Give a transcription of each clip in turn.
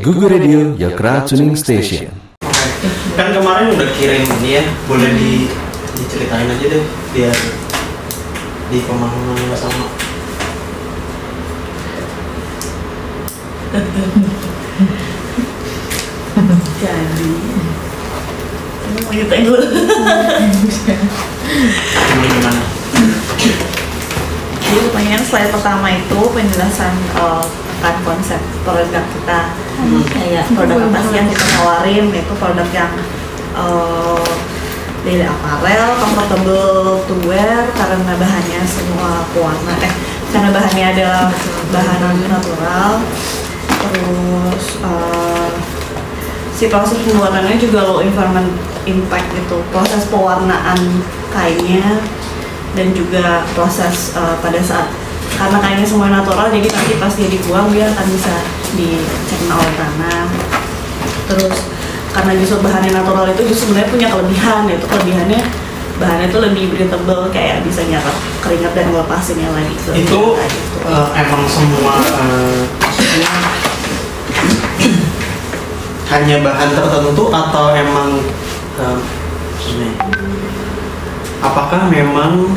Google Radio, your crowd tuning station. Kan kemarin udah kirim ini ya, boleh di diceritain aja deh biar di pemahaman sama. Jadi mau ceritain dulu. Gimana gimana? Jadi pertanyaan slide pertama itu penjelasan uh, akan konsep produk kita kayak produk apa sih yang kita tawarin itu produk yang uh, dari apparel, comfortable to wear karena bahannya semua pewarna eh karena bahannya adalah bahan natural. Terus uh, si proses pembuatannya juga low environment impact gitu proses pewarnaan kainnya dan juga proses uh, pada saat karena kainnya semua natural jadi nanti pas dia dibuang dia akan bisa dicerna oleh tanah terus karena justru bahannya natural itu justru sebenarnya punya kelebihan yaitu kelebihannya bahannya itu lebih breathable kayak bisa nyerap keringat dan ngelepasinnya lagi ke Itu gitu. eh, emang semua eh, maksudnya hanya bahan tertentu atau emang gini, apakah memang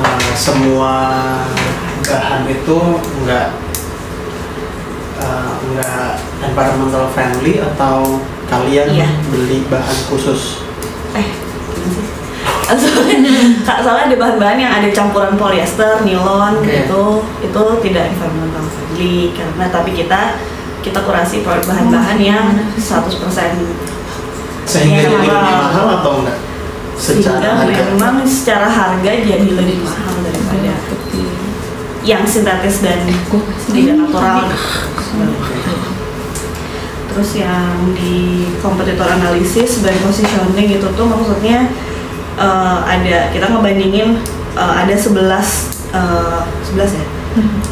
eh, semua bahan itu enggak eh, enggak environmental friendly atau kalian Iya. beli bahan khusus? Eh soalnya, Kak, soalnya ada bahan-bahan yang ada campuran polyester, nilon Oke. itu itu tidak environmental friendly karena tapi kita kita kurasi produk bahan-bahan yang 100% sehingga Iya, jadi lebih mahal atau enggak secara sehingga harga. memang secara harga jadi lebih mahal daripada yang sintetis dan tidak natural. Terus yang di kompetitor analisis dan positioning itu tuh maksudnya eh, ada kita ngebandingin eh, ada 11 eh, 11 ya?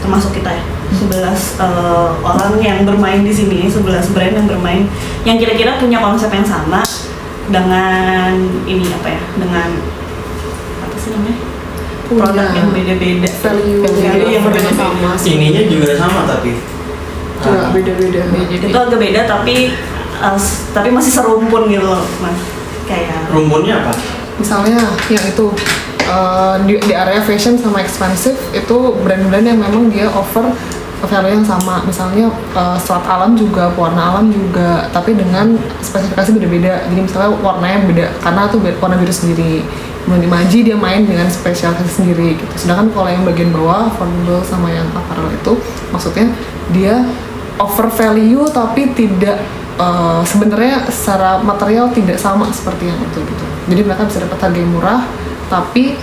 Termasuk kita ya? 11 eh, orang yang bermain di sini 11 brand yang bermain yang kira-kira punya konsep yang sama dengan ini apa ya dengan apa sih namanya? Produk yang beda-beda. value Value yang berbeda-beda sama sih. ininya juga sama tapi. Cuma Ah, beda-beda. Itu agak beda tapi uh, tapi masih serumpun gitu loh mas. Kayak rumpunnya apa? Misalnya yang itu eh, di, di area fashion sama expensive itu brand-brand yang memang dia offer value yang sama. Misalnya eh, serat alam juga warna alam juga tapi dengan spesifikasi beda-beda. Jadi misalnya warnanya beda karena tuh warna biru sendiri. Kemudian di Maji dia main dengan spesialisasi sendiri gitu. Sedangkan kalau yang bagian bawah affordable sama yang apparel itu maksudnya dia offer value tapi tidak eh, sebenarnya secara material tidak sama seperti yang itu gitu. Jadi mereka bisa dapat harga yang murah tapi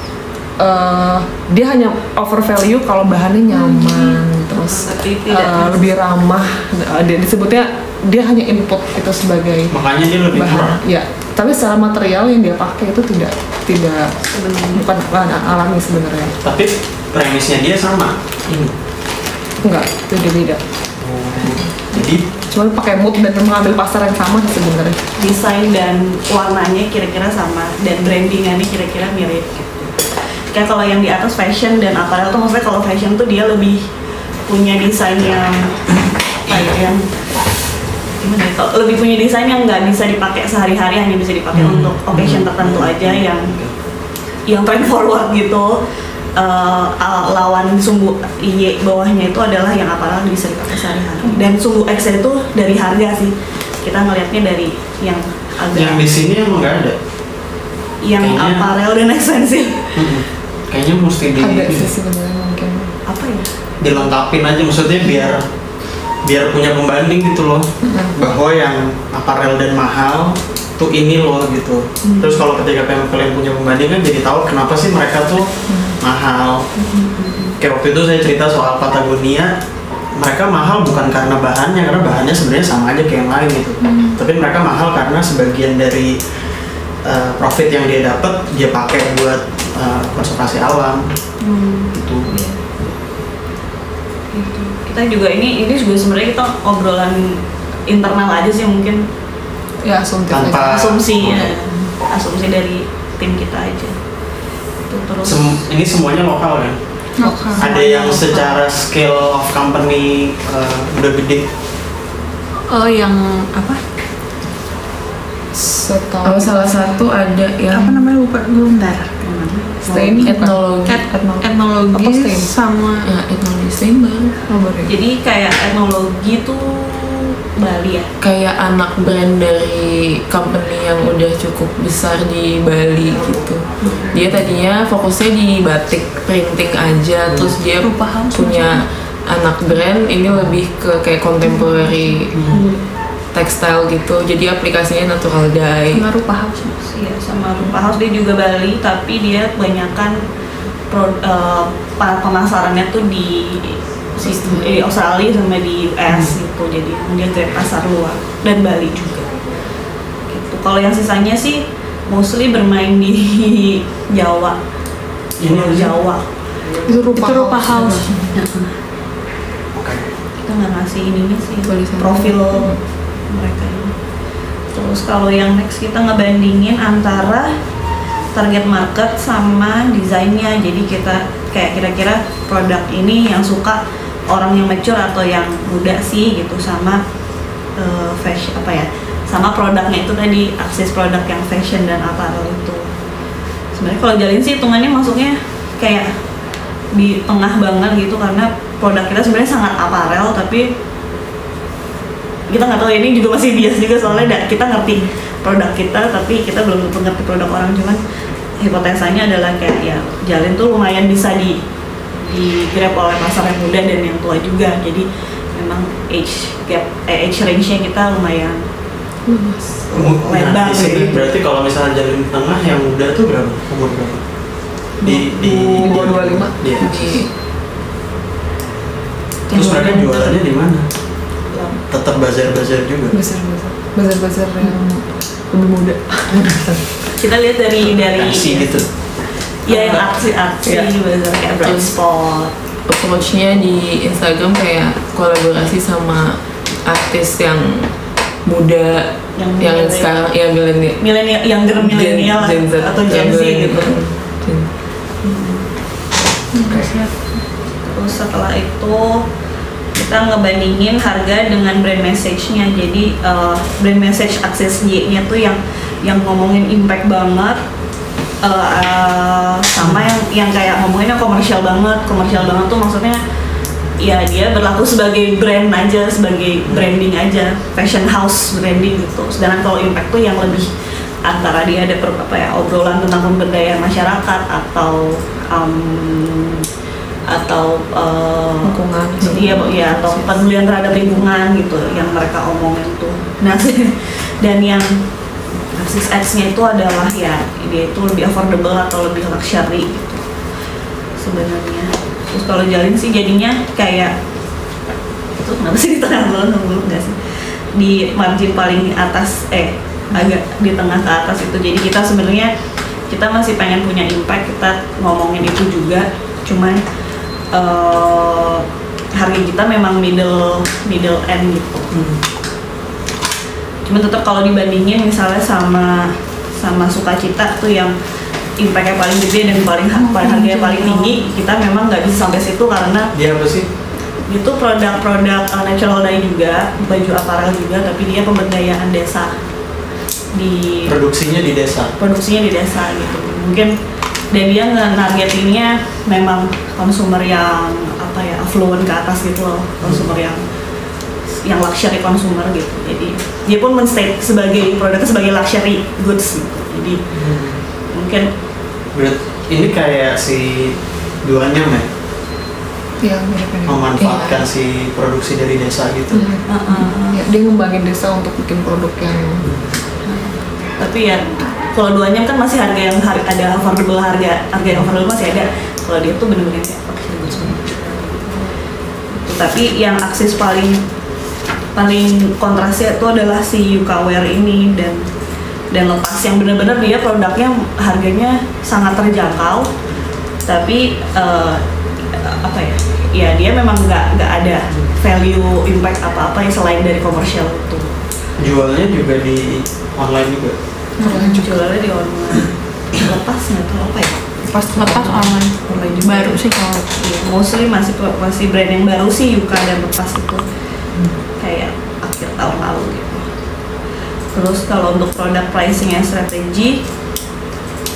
eh, dia hanya offer value kalau bahannya nyaman terus Tapi tidak eh, lebih ramah Eh, dia disebutnya dia hanya input itu sebagai makanya dia lebih murah. Bahan ya tapi secara material yang dia pakai itu tidak tidak bukan bahan alami sebenarnya. Tapi premisnya dia sama. Ini enggak beda. Beda jadi? Cuma pakai mood dan mengambil pasar yang sama sih sebenarnya. Desain dan warnanya kira-kira sama dan brandingannya kira-kira mirip. Gitu. Kayak kalau yang di atas fashion dan apparel tuh maksudnya kalau fashion tuh dia lebih punya desain yang kayak yang gimana ya, lebih punya desain yang nggak bisa dipakai sehari-hari hanya bisa dipakai Hmm. untuk occasion tertentu aja yang yang trend forward gitu. Eh, al- lawan sumbu Y bawahnya itu adalah yang apparel bisa dipakai sehari-hari. Dan sumbu X itu dari harga sih. Kita ngelihatnya dari yang agak yang di sini emang nggak ada? Yang kayaknya- apparel dan ekstensif Mm-mm. kayaknya mesti di ada sih sebenarnya mungkin. Apa ya dilengkapin aja maksudnya biar biar punya pembanding gitu loh. Bahwa yang aparel dan mahal tuh ini loh gitu. Terus kalau ketika kalian punya pembanding kan jadi tahu kenapa sih mereka tuh mahal. Kayak waktu itu saya cerita soal Patagonia mereka mahal bukan karena bahannya karena bahannya sebenarnya sama aja kayak yang lain gitu. Tapi mereka mahal karena sebagian dari uh, profit yang dia dapat dia pakai buat uh, konservasi alam. Gitu gitu. Kita juga ini ini juga sebenarnya kita obrolan internal aja sih mungkin. Ya asumtif Tanpa- aja. asumsi ya, asumsi dari tim kita aja. Itu terus. Sem- ini semuanya lokal kan Lokal. ada yang secara scale of company uh, udah gede? Oh yang apa? Setahu Oh salah satu ada yang apa namanya? Lupa gue bentar. Stain etnologi, Et- Etno- etnologi Apa stain? sama ya etnologi. Oh, ya? jadi kayak etnologi tuh Bali ya? Kayak anak brand dari company yang udah cukup besar di Bali gitu. Dia tadinya fokusnya di batik printing aja, terus dia Rupa punya anak brand ini lebih ke kayak contemporary textile gitu. Jadi aplikasinya natural dye. sama Rupa House Mas. Iya sama Rupa House dia juga Bali tapi dia kebanyakan pro, eh, pa- pemasarannya tuh di sistem di Australia sama di US gitu jadi dia ke pasar luar dan Bali juga gitu kalau yang sisanya sih mostly bermain di Jawa Ini Pulau sih? Jawa Itu rupa Itu Rupa House. Oke. kita nggak ngasih ininya sih Tulisan. profil mereka ini. Terus kalau yang next kita ngebandingin antara target market sama desainnya. Jadi kita kayak kira-kira produk ini yang suka orang yang mature atau yang muda sih gitu sama eh, fashion apa ya sama produknya itu tadi akses produk yang fashion dan apparel itu sebenarnya kalau jalin sih hitungannya masuknya kayak di tengah banget gitu karena produk kita sebenarnya sangat aparel tapi kita nggak tahu ini juga masih bias juga soalnya kita ngerti produk kita tapi kita belum tentu ngerti produk orang cuman hipotesanya adalah kayak ya jalin tuh lumayan bisa di di grab oleh pasar yang muda dan yang tua juga jadi memang age gap eh, age range nya kita lumayan Umur- Lebar Nah, di sini gitu. berarti kalau misalnya jalin tengah yang muda tuh berapa? Umur berapa? Di di 25. Iya. Di Terus mereka jualannya di mana? Tetap bazar-bazar juga. Besar besar yang lebih muda. Kita lihat dari dari Kasih gitu. ya yang aksi aksi Iya. bazar kayak bright spot. Approach-nya di Instagram kayak kolaborasi sama artis yang muda Yang yang, milenial. sekarang ya milenial milenial younger milenial Gen Z. atau Gen Z gitu. Gen- Terus setelah itu kita ngebandingin harga dengan brand message-nya. Jadi eh, brand message akses Y-nya tuh yang yang ngomongin impact banget eh, eh, sama yang yang kayak ngomongin yang komersial banget. Komersial banget tuh maksudnya ya dia berlaku sebagai brand aja, sebagai branding aja, fashion house branding gitu. Sedangkan kalau impact tuh yang lebih antara dia ada per, apa ya obrolan tentang pemberdayaan masyarakat atau um, atau uh, Lingkungan. iya Bu, ya atau pedulian terhadap lingkungan gitu yang mereka omongin tuh. Nah dan yang aksis ads-nya itu adalah ya dia itu lebih affordable atau lebih luxury gitu sebenarnya. Terus kalau jalin sih jadinya kayak itu kenapa sih di tengah dulu dulu nggak sih? Di margin paling atas eh agak di tengah ke atas itu. Jadi kita sebenarnya kita masih pengen punya impact kita ngomongin itu juga. Cuman eh harga kita memang middle middle end gitu cuman tetap kalau dibandingin misalnya sama sama sukacita tuh yang impactnya paling gede dan paling paling harganya paling tinggi kita memang nggak bisa sampai situ karena Dia apa sih? itu produk-produk uh, natural dye juga baju aparel juga tapi dia pemberdayaan desa di Produksinya di desa. produksinya di desa gitu mungkin dan dia nge-nargetinnya memang konsumer yang apa ya affluent ke atas gitu loh. Konsumer yang yang luxury consumer gitu. Jadi dia pun men-state sebagai produknya sebagai luxury goods gitu. Jadi mungkin Berat, ini kayak si duanya ya? Iya, mirip-mirip. memanfaatkan si produksi dari desa gitu. Iya. uh, uh, Ya, dia ngembangin desa untuk bikin produk yang tapi ya kalau duanya kan masih harga yang har- ada affordable harga harga yang affordable masih ada kalau dia tuh bener-bener kayak goods banget. tapi yang akses paling paling kontrasnya itu adalah si Yuka Wear ini dan dan lepas yang bener-bener dia produknya harganya sangat terjangkau tapi eh, apa ya ya dia memang nggak nggak ada value impact apa-apa yang selain dari komersial itu Jualnya juga di online juga. Hmm, jualannya di online. Lepas nggak tahu apa ya? Pas lepas online. Online. Baru sih kalau Iya, mostly masih masih brand yang baru sih Yuka dan lepas itu. Kayak akhir tahun terus kalau untuk produk pricing and strategi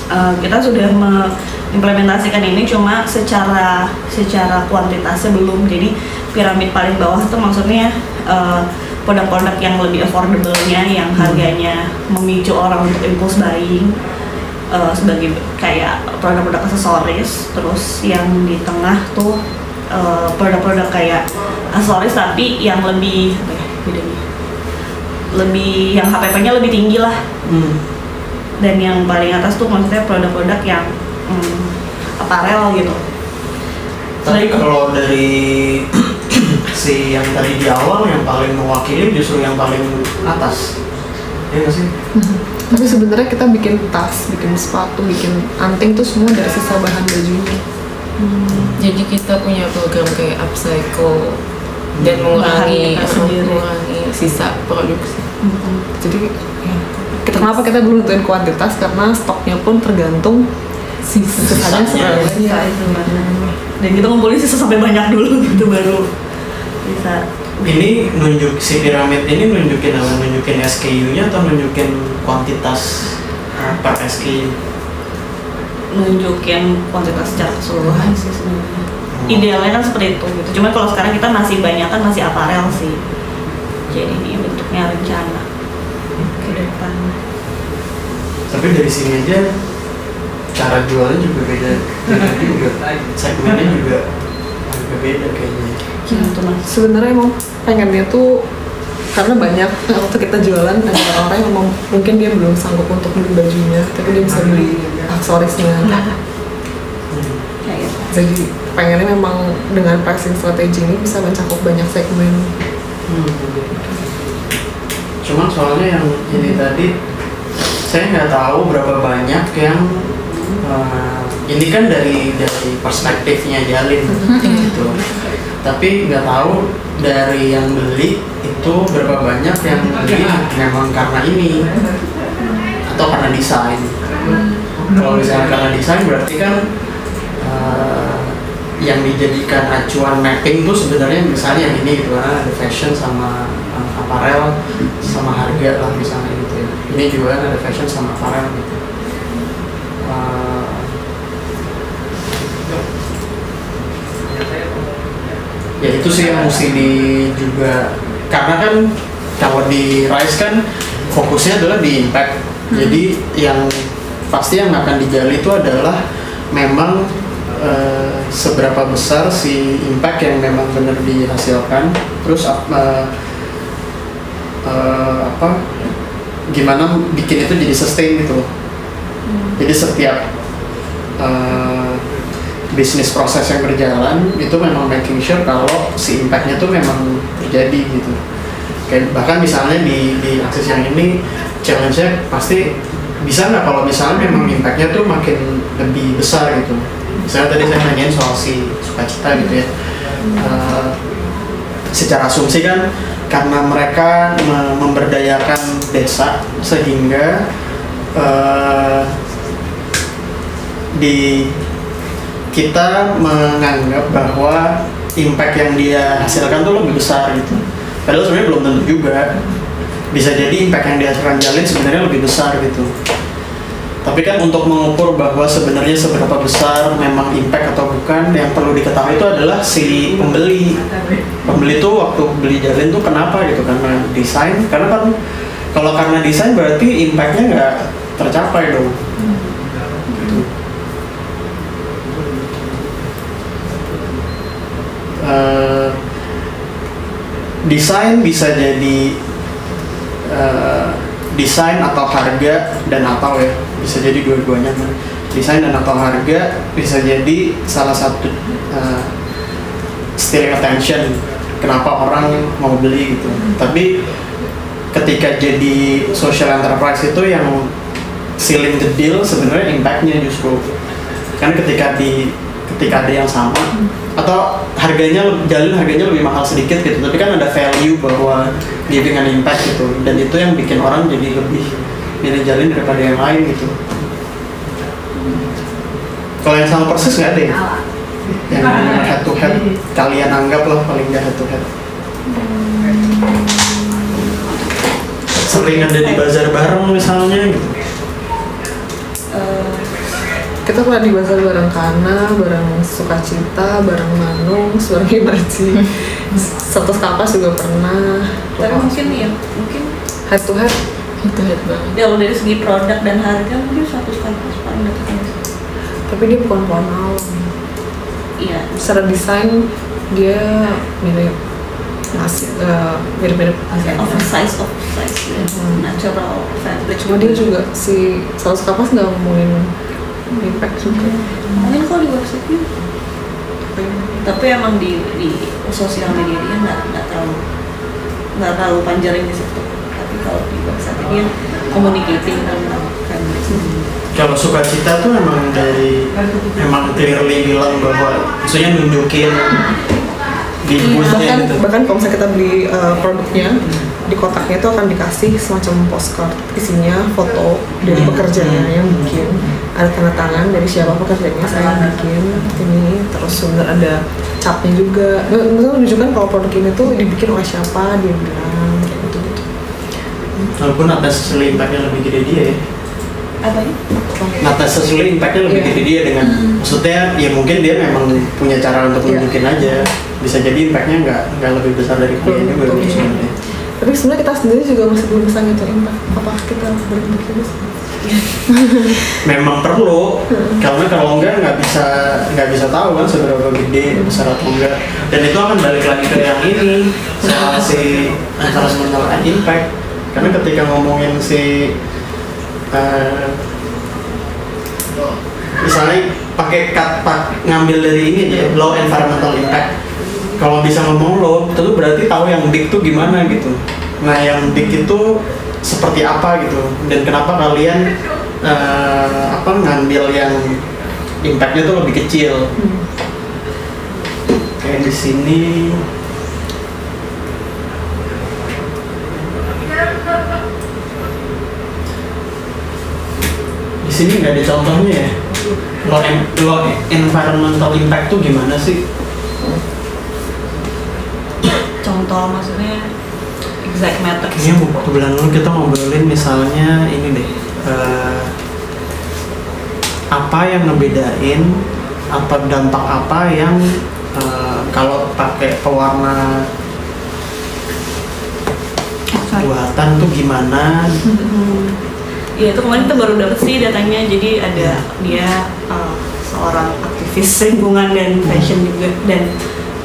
eh, kita sudah mengimplementasikan ini cuma secara secara kuantitasnya belum. Jadi piramid paling bawah itu maksudnya eh, produk-produk yang lebih affordable-nya yang harganya memicu orang untuk impulse buying eh, sebagai kayak produk-produk aksesoris. Terus yang di tengah tuh eh, produk-produk kayak aksesoris tapi yang lebih apa ya bedanya? Lebih yang HPP-nya lebih tinggi lah. Hmm. dan yang paling atas tuh maksudnya produk-produk yang hmm, aparel gitu. Tapi kalau dari si yang tadi di awal yang paling mewakili justru yang paling atas. Ya nggak sih? Tapi sebenarnya kita bikin tas, bikin sepatu, bikin anting tuh semua dari sisa bahan bajunya. Jadi kita punya program kayak upcycle dan mengurangi sendiri. mengurangi sisa produksi. Jadi ya, kita kenapa kita belum kuantitas karena stoknya pun tergantung sisa sisanya sebenarnya. Sisa itu benar. dan kita ngumpulin sisa sampai banyak dulu gitu baru bisa Ini nunjuk si piramid ini nunjukin apa? Nunjukin SKU-nya atau nunjukin kuantitas uh, per SKU? nunjukin kuantitas secara keseluruhan sih sebenarnya idealnya kan seperti itu gitu cuman kalau sekarang kita masih banyak kan masih aparel sih jadi ini bentuknya rencana ke depan Tapi dari sini aja cara jualnya juga beda, beda juga. Segmennya juga agak beda kayaknya. Gitu mas. Sebenarnya emang pengennya tuh karena banyak waktu kita jualan ada orang-orang yang memang mungkin dia belum sanggup untuk beli bajunya tapi dia bisa beli aksesorisnya. Kayak gitu. jadi pengennya memang dengan pricing strategi ini bisa mencakup banyak segmen. Hmm. Cuma soalnya yang ini tadi saya nggak tahu berapa banyak yang uh, ini kan dari dari perspektifnya Jalin gitu. Tapi nggak tahu dari yang beli itu berapa banyak yang beli memang karena ini atau karena desain. Kalau misalnya karena desain berarti kan uh, yang dijadikan acuan mapping tuh sebenarnya misalnya yang ini gitu karena ada fashion sama uh, apparel sama harga lah misalnya gitu ya. Ini juga kan ada fashion sama apparel gitu. Ya itu sih yang mesti di juga karena kan kalau di Rise kan fokusnya adalah di impact. Jadi yang pasti yang akan digali itu adalah memang eh, seberapa besar si impact yang memang benar dihasilkan. Terus eh, eh, apa gimana bikin itu jadi sustain gitu loh. jadi setiap eh, bisnis proses yang berjalan itu memang making sure kalau si impactnya tuh memang terjadi gitu. Kayak bahkan misalnya di di akses yang ini challenge-nya pasti bisa nggak kalau misalnya memang impactnya tuh makin lebih besar gitu. Misalnya tadi saya nanyain soal si sukacita gitu ya. Eh, secara asumsi kan karena mereka me- memberdayakan desa sehingga eh, di kita menganggap bahwa impact yang dia hasilkan tuh lebih besar gitu. Padahal sebenarnya belum tentu juga. Bisa jadi impact yang dihasilkan jalin sebenarnya lebih besar gitu. Tapi kan untuk mengukur bahwa sebenarnya seberapa besar memang impact atau bukan, yang perlu diketahui itu adalah si pembeli. Pembeli tuh waktu beli jalin tuh kenapa gitu? Karena desain. Karena kan kalau karena desain berarti impactnya nggak tercapai dong. Eh, desain bisa jadi eh, desain atau harga dan atau ya bisa jadi dua-duanya kan. desain dan atau harga bisa jadi salah satu eh, stealing attention kenapa orang mau beli gitu tapi ketika jadi social enterprise itu yang sealing the deal sebenarnya impactnya justru kan ketika di ketika ada yang sama atau harganya jalin harganya lebih mahal sedikit gitu. Tapi kan ada value bahwa giving an impact gitu. Dan itu yang bikin orang jadi lebih milih jalin daripada yang lain gitu. Kalau yang sama persis nggak ada ya? Yang head to head kalian anggap lah paling nggak head to head seperti sering ada di bazar bareng misalnya gitu kita pernah di bazar bareng Kana, bareng Sukacita, bareng Manung, bareng Imaji satu kapas juga pernah. Tapi mungkin ya mungkin head to head. Itu head banget. Kalau dari segi produk dan harga mungkin satu kampus paling dekat tapi dia bukan alam iya. Secara desain dia mirip masih eh, mirip-mirip oversize oversize ya. Hmm. natural fabric. Cuma dia juga si saus kapas nggak ngomongin impact juga. Mungkin kalau di websitenya tapi emang di di sosial media dia nggak nggak terlalu nggak terlalu panjang di situ tapi kalau di website dia communicating tentang fabric kalau sukacita tuh emang dari emang clearly bilang bahwa maksudnya nunjukin di boothnya bahkan gitu. bahkan kalau misalnya kita beli uh, produknya di kotaknya itu akan dikasih semacam postcard. Isinya foto dari pekerjanya yang bikin ada tanda tangan dari siapa pekerjanya saya yang bikin. Ini terus sebenarnya ada capnya juga. Nggak- maksudnya menunjukkan kalau produk ini tuh dibikin oleh siapa dia bilang kayak gitu gitu walaupun atas sesuai impactnya lebih gede dia ya. Apa ya atas sesuai impactnya lebih Iya. gede dia dengan maksudnya ya mungkin dia memang punya cara untuk Iya. nunjukin aja. Bisa jadi impactnya nggak nggak lebih besar dari Betul, kuliah juga sebenarnya tapi sebenarnya kita sendiri juga masih belum bisa impact apa kita berpikir bisa memang perlu karena kalau enggak nggak bisa nggak bisa tahu kan seberapa gede besar atau enggak. Dan itu akan balik lagi ke yang ini soal si environmental impact. Karena ketika ngomongin si eh, misalnya pakai kat pak ngambil dari ini aja low environmental impact kalau bisa ngomong low itu berarti tahu yang big tuh gimana gitu. Nah yang big itu seperti apa gitu. Dan kenapa kalian eh, apa ngambil yang impactnya tuh lebih kecil? Kayak di sini. Di sini nggak ada contohnya ya? Low, en- low environmental impact tuh gimana sih contoh maksudnya exact metrics Kayaknya waktu bulan lalu kita ngobrolin misalnya ini deh eh, apa yang ngebedain apa dampak apa yang eh, kalau pakai pewarna buatan tuh gimana? Ya itu kemarin kita baru dapet sih datanya jadi ada dia uh, seorang aktivis lingkungan dan fashion juga dan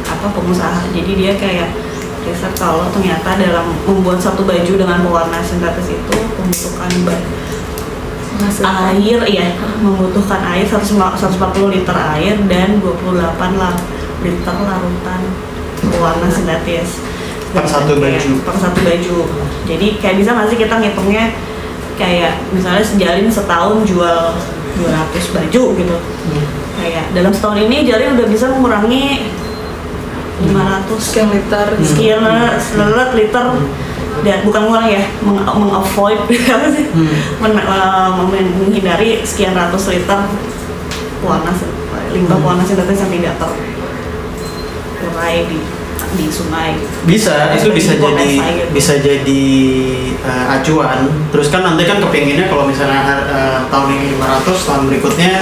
apa pengusaha. Jadi dia kayak riset kalau ternyata dalam membuat satu baju dengan pewarna sintetis itu membutuhkan ba- air ya membutuhkan air 100 140 liter air dan 28 lar- liter larutan pewarna sintetis Per satu Kayak baju. per satu baju. Jadi kayak bisa nggak sih kita ngitungnya kayak misalnya sejalin setahun jual 200 baju gitu. Kayak dalam setahun ini Jalin udah bisa mengurangi 500 sekian liter. Sekian selet liter. Dan bukan mengurangi ya meng, meng-avoid. Apa sih? Men- eh, men- menghindari sekian ratus liter warna limbah warna sintetis yang tidak terurai di di sungai. Gitu. bisa itu bisa jadi gitu. bisa jadi eh, acuan. Terus kan nanti kan kepinginnya kalau misalnya eh, tahun ini 500 tahun berikutnya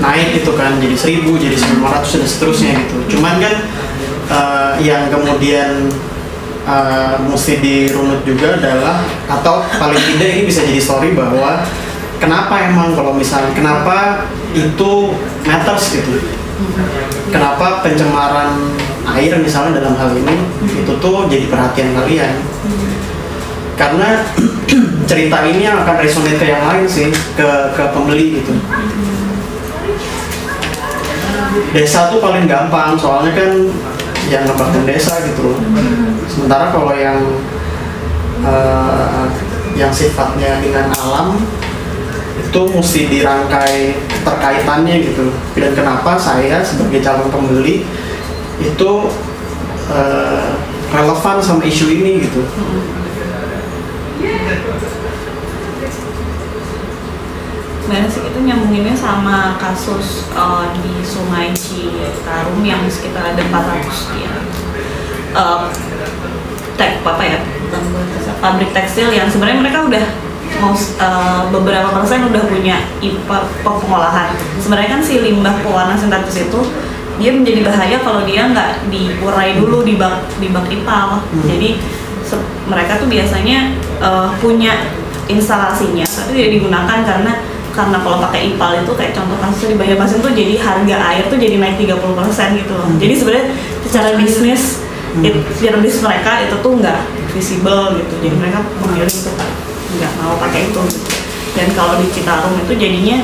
naik gitu kan jadi 1000 jadi 1500 dan seterusnya gitu. Cuman kan eh, yang kemudian eh, mesti dirunut juga adalah atau paling tidak ini bisa jadi story bahwa kenapa emang kalau misalnya kenapa itu matters gitu? Kenapa pencemaran air misalnya dalam hal ini itu tuh jadi perhatian kalian? Karena cerita ini yang akan resonate ke yang lain sih ke ke pembeli gitu. Desa tuh paling gampang soalnya kan yang ngebangun desa gitu loh. Sementara kalau yang eh, yang sifatnya dengan alam itu mesti dirangkai terkaitannya gitu. Dan kenapa saya sebagai calon pembeli itu eh, relevan sama isu ini gitu sebenarnya sih itu nyambunginnya sama kasus uh, di Sungai Citarum yang sekitar ada 400 ya uh, tag apa ya pabrik tekstil yang sebenarnya mereka udah mau uh, beberapa persen udah punya IPA pengolahan. Sebenarnya kan si limbah pewarna sintetis itu dia menjadi bahaya kalau dia nggak diurai dulu di bak di bak IPAL. Jadi se- mereka tuh biasanya uh, punya instalasinya tapi tidak digunakan karena karena kalau pakai IPAL itu kayak contoh kasus di Banjarmasin tuh jadi harga air tuh jadi naik 30% gitu loh. Jadi sebenarnya secara bisnis it, secara bisnis mereka itu tuh nggak visible gitu. Jadi mereka memilih untuk nggak mau pakai itu. Gitu. Dan kalau di Citarum itu jadinya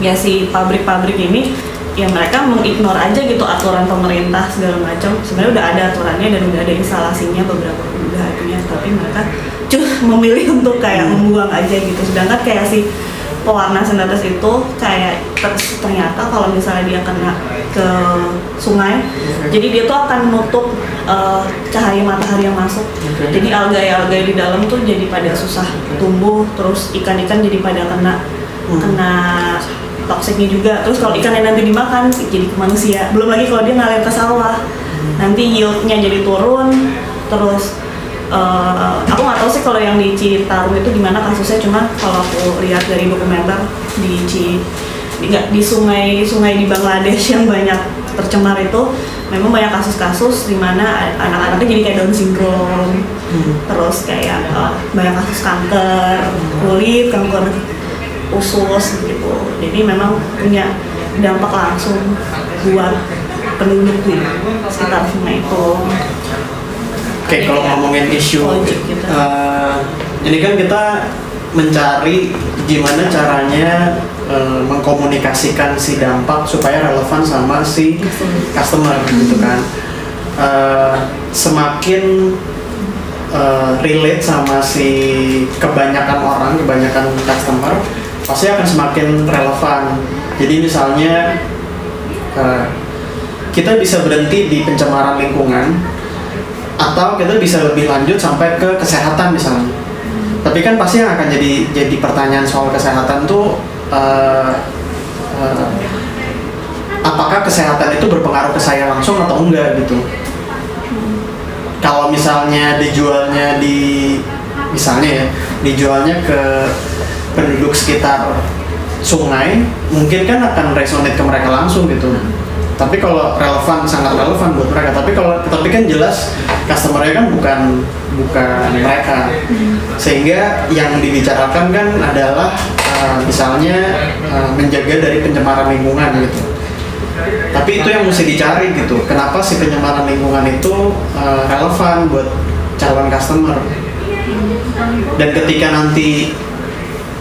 ya si pabrik-pabrik ini ya mereka mengignore aja gitu aturan pemerintah segala macam sebenarnya udah ada aturannya dan udah ada instalasinya beberapa udah tapi mereka cuma memilih untuk kayak membuang aja gitu sedangkan kayak si pewarna sintetis itu kayak ter- ternyata kalau misalnya dia kena ke sungai jadi dia tuh akan menutup eh, cahaya matahari yang masuk. Jadi alga-alga di dalam tuh jadi pada susah tumbuh terus ikan-ikan jadi pada kena kena toksiknya juga. Terus kalau ikan yang nanti dimakan jadi ke manusia belum lagi kalau dia ngalir ke sawah. Nanti yieldnya jadi turun terus eh, aku nggak tahu sih kalau yang di Citarum itu gimana kasusnya cuma kalau aku lihat dari dokumenter di Ci di, nggak, di sungai sungai di Bangladesh yang banyak tercemar itu memang banyak kasus-kasus di mana anak-anaknya jadi kayak Down syndrome. Terus kayak eh, banyak kasus kanker kulit kanker usus gitu. Jadi memang punya dampak langsung buat penduduk di sekitar sungai itu Oke, kalau ngomongin isu, gitu. eh, ini kan kita mencari gimana caranya eh, mengkomunikasikan si dampak supaya relevan sama si customer gitu kan. Eh, semakin eh, relate sama si kebanyakan orang, kebanyakan customer, pasti akan semakin relevan. Jadi misalnya eh, kita bisa berhenti di pencemaran lingkungan atau kita bisa lebih lanjut sampai ke kesehatan misalnya. Tapi kan pasti yang akan jadi jadi pertanyaan soal kesehatan tuh eh, eh, apakah kesehatan itu berpengaruh ke saya langsung atau enggak gitu. Kalau misalnya dijualnya di misalnya ya dijualnya ke penduduk sekitar sungai, mungkin kan akan resonate ke mereka langsung gitu tapi kalau relevan sangat relevan buat mereka. Tapi kalau tapi kan jelas customernya kan bukan bukan mereka. Sehingga yang dibicarakan kan adalah uh, misalnya uh, menjaga dari pencemaran lingkungan gitu. Tapi itu yang mesti dicari gitu. Kenapa si pencemaran lingkungan itu uh, relevan buat calon customer? Dan ketika nanti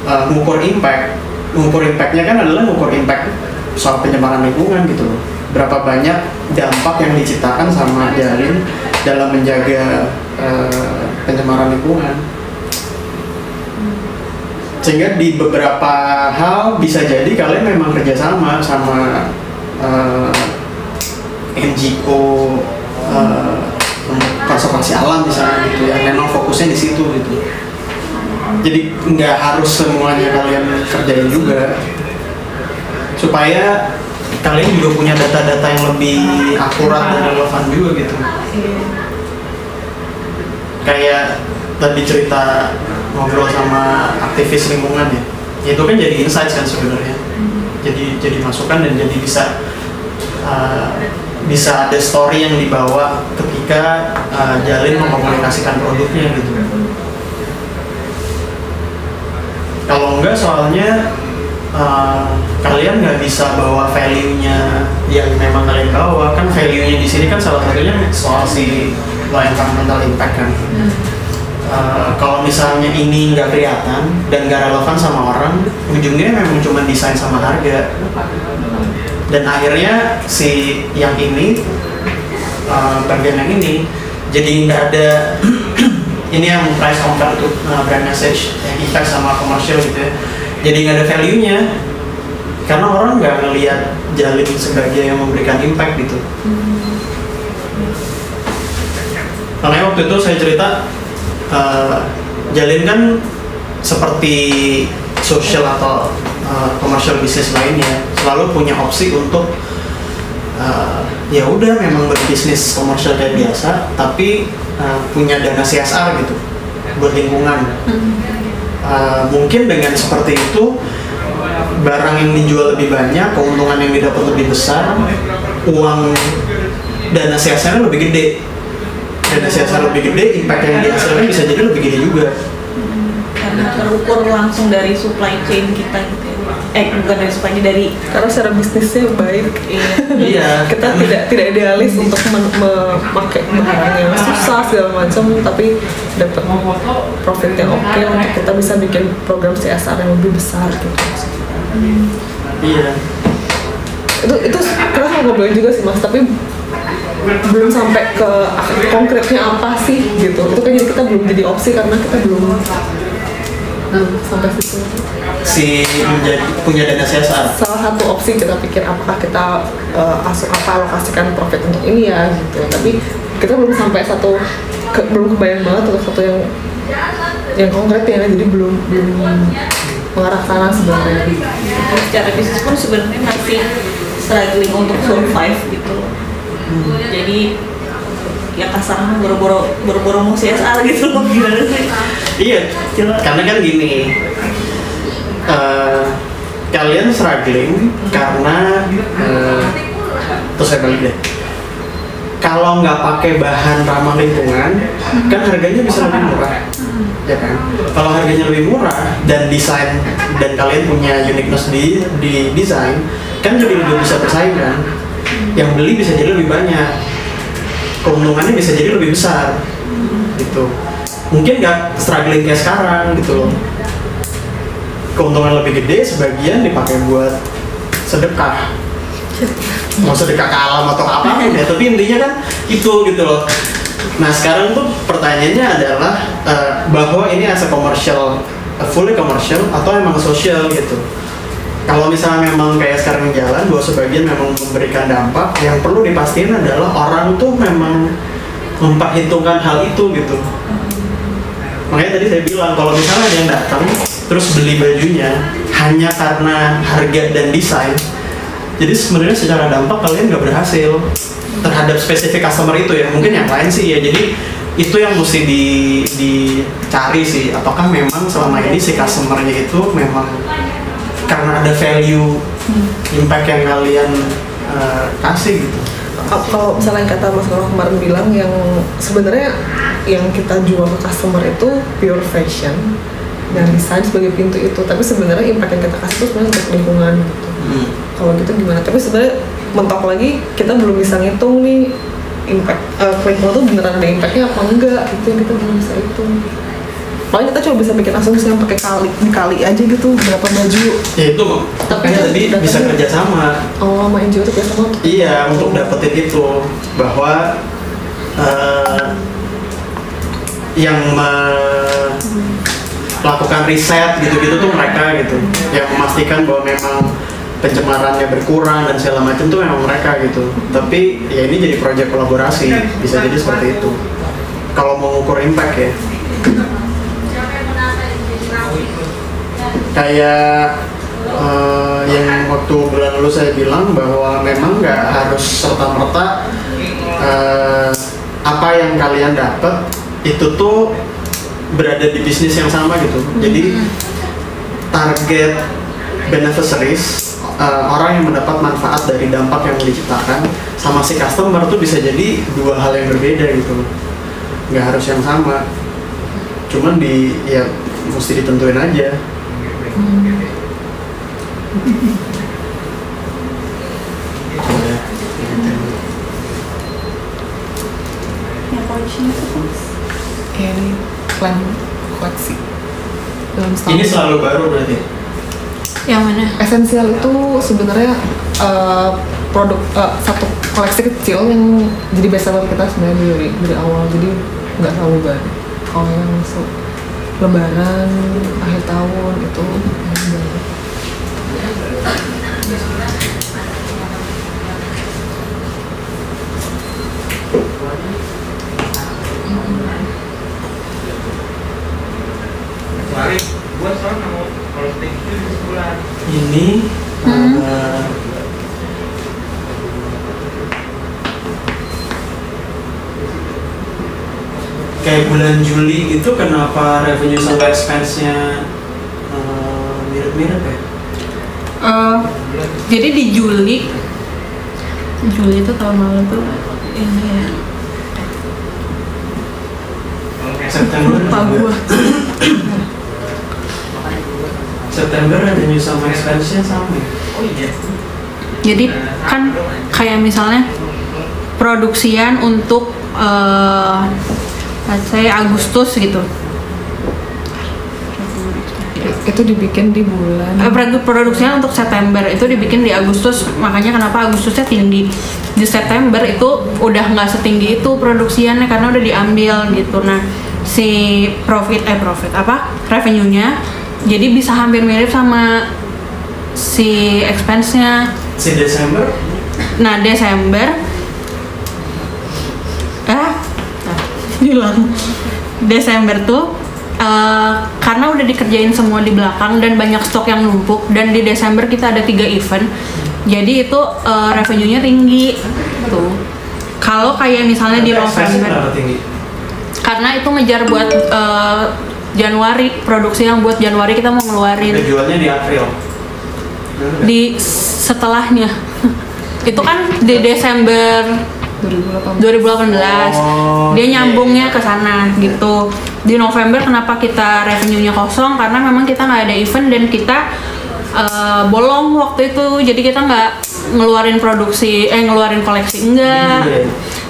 uh, impact ngukur impactnya kan adalah ngukur impact soal pencemaran lingkungan gitu loh berapa banyak dampak yang diciptakan sama Jalin dalam menjaga uh, pencemaran lingkungan. Sehingga di beberapa hal bisa jadi kalian memang kerjasama sama uh, NGO uh, konservasi alam misalnya gitu ya. Memang fokusnya di situ gitu. Jadi nggak harus semuanya kalian kerjain juga. Supaya kalian juga punya data-data yang lebih akurat dan relevan juga gitu. Kayak tadi cerita ngobrol sama aktivis lingkungan ya. Itu kan jadi insight kan sebenarnya. Jadi jadi masukan dan jadi bisa uh, bisa ada story yang dibawa ketika uh, Jalin mengkomunikasikan produknya gitu. Kalau enggak soalnya uh, kalian nggak bisa bawa value-nya yang memang kalian bawa. Kan value-nya di sini kan salah satunya soal si low environmental impact kan. Uh, kalau misalnya ini nggak kelihatan dan nggak relevan sama orang ujungnya memang cuma desain sama harga. Dan akhirnya si yang ini uh, bagian yang ini jadi nggak ada ini yang price compare tuh uh, brand message yang impact sama komersial gitu ya jadi nggak ada value nya karena orang nggak ngelihat jalin sebagai yang memberikan impact gitu. Makanya waktu itu saya cerita uh, jalin kan seperti social atau uh, commercial bisnis lainnya selalu punya opsi untuk uh, ya udah memang berbisnis komersial kayak biasa tapi uh, punya dana CSR gitu buat lingkungan. Uh, mungkin dengan seperti itu barang yang dijual lebih banyak, keuntungan yang didapat lebih besar, uang dana CSR lebih gede. Dana CSR lebih gede, impact yang dihasilkan bisa jadi lebih gede juga. karena terukur langsung dari supply chain kita gitu ya eh bukan dari chain dari karena secara bisnisnya baik. Iya. kita tidak tidak idealis untuk memakai barang yang susah segala macam tapi dapat profit yang oke untuk kita bisa bikin program CSR yang lebih besar gitu. Iya. itu itu keras ngobrolin juga sih mas tapi belum sampai ke konkretnya apa sih gitu. Itu kan jadi kita belum jadi opsi karena kita belum belum sampai situ Si menjadi punya dana CSR. salah satu opsi kita pikir apakah kita uh, asuk apa alokasikan profit untuk ini ya gitu tapi kita belum sampai satu ke- belum kebayang banget atau satu yang yang konkret ya jadi belum belum mengarah ke sana sebenarnya secara bisnis pun sebenarnya masih struggling untuk survive gitu loh. Jadi ya kasarnya boro-boro boro-boro mau CSR gitu loh gimana sih? Iya, Coba. karena kan gini, eh, kalian struggling karena eh, terus saya balik deh. Kalau nggak pakai bahan ramah lingkungan, kan harganya bisa lebih murah, ya kan? Kalau harganya lebih murah dan desain dan kalian punya uniqueness di di desain, kan jadi lebih bisa bersaing kan? Yang beli bisa jadi lebih banyak, keuntungannya bisa jadi lebih besar, gitu. Mungkin nggak struggling kayak sekarang gitu loh. Keuntungan lebih gede sebagian dipakai buat sedekah. Mau sedekah ke alam atau apa ya tapi intinya kan itu gitu loh. Nah sekarang tuh pertanyaannya adalah eh, bahwa ini as a commercial eh, fully commercial atau emang sosial gitu kalau misalnya memang kayak sekarang jalan bahwa sebagian memang memberikan dampak yang perlu dipastikan adalah orang tuh memang memperhitungkan hal itu gitu. Makanya tadi saya bilang kalau misalnya ada yang datang terus beli bajunya hanya karena harga dan desain jadi sebenarnya secara dampak kalian nggak berhasil terhadap spesifik customer itu ya. Mungkin yang lain sih ya. Jadi itu yang mesti di, dicari sih apakah memang selama ini si customernya itu memang karena ada value impact yang kalian eh, kasih gitu. Kalau misalnya yang kata Mas Nono kemarin bilang yang sebenarnya yang kita jual ke customer itu pure fashion dan desain sebagai pintu itu. Tapi sebenarnya impact yang kita kasih itu sebenarnya untuk lingkungan gitu. Hmm. kalau gitu gimana? Tapi sebenarnya mentok lagi kita belum bisa ngitung nih impact eh, ke lingkungan tuh beneran ada impactnya apa enggak itu yang kita belum bisa hitung paling kita cuma bisa bikin asumsi yang pakai kali dikali aja gitu berapa baju. Ya itu Tapi makanya kan tadi bisa kerja sama. Oh sama NGO itu biasa banget. Iya, untuk dapetin itu. Bahwa eh, yang me- melakukan riset gitu-gitu tuh mereka gitu, yang memastikan bahwa memang pencemarannya berkurang dan segala macam tuh memang mereka gitu. Tapi ya ini jadi proyek kolaborasi, bisa jadi seperti itu. Kalau mau ngukur impact ya. Kayak eh, yang waktu bulan lalu saya bilang bahwa memang nggak harus serta merta apa yang kalian dapat itu tuh berada di bisnis yang sama gitu. Jadi target beneficiaries eh, orang yang mendapat manfaat dari dampak yang diciptakan sama si customer tuh bisa jadi dua hal yang berbeda gitu. Nggak harus yang sama. Cuman di ya mesti ditentuin aja. Ya, ini selalu baru berarti. Yang mana? esensial itu sebenarnya eh, produk eh, satu koleksi kecil yang jadi best seller kita sebenarnya dari dari awal. Jadi nggak terlalu baru kalau yang masuk lebaran akhir tahun itu yang baru. Ini kayak bulan Juli gitu kenapa revenue sampai expense-nya eh, mirip-mirip ya? Eh, jadi di Juli Juli itu tahun lalu tuh ini ya September lupa gua September revenue sama expense-nya sama ya? Oh iya jadi kan kayak misalnya produksian untuk eh let's say Agustus gitu. Itu dibikin di bulan. Eh, produ- produksinya untuk September itu dibikin di Agustus. Makanya kenapa Agustusnya tinggi? Di September itu udah nggak setinggi itu produksiannya karena udah diambil gitu. Nah si profit eh profit apa? Revenue-nya jadi bisa hampir mirip sama si expense-nya. Si Desember? Nah Desember hilang Desember tuh eh, karena udah dikerjain semua di belakang dan banyak stok yang numpuk dan di Desember kita ada tiga event jadi itu eh, revenue-nya tinggi. Tuh. Kalau kayak misalnya di November karena itu ngejar buat eh, Januari produksi yang buat Januari kita mau ngeluarin. Kejualnya di April. Di setelahnya. Itu kan di Desember 2018 2018 Oh, dia iya, nyambungnya ke sana gitu. Di November kenapa kita revenue-nya kosong? Karena memang kita nggak ada event dan kita eh, bolong waktu itu. Jadi kita nggak ngeluarin produksi eh ngeluarin koleksi enggak. Iya.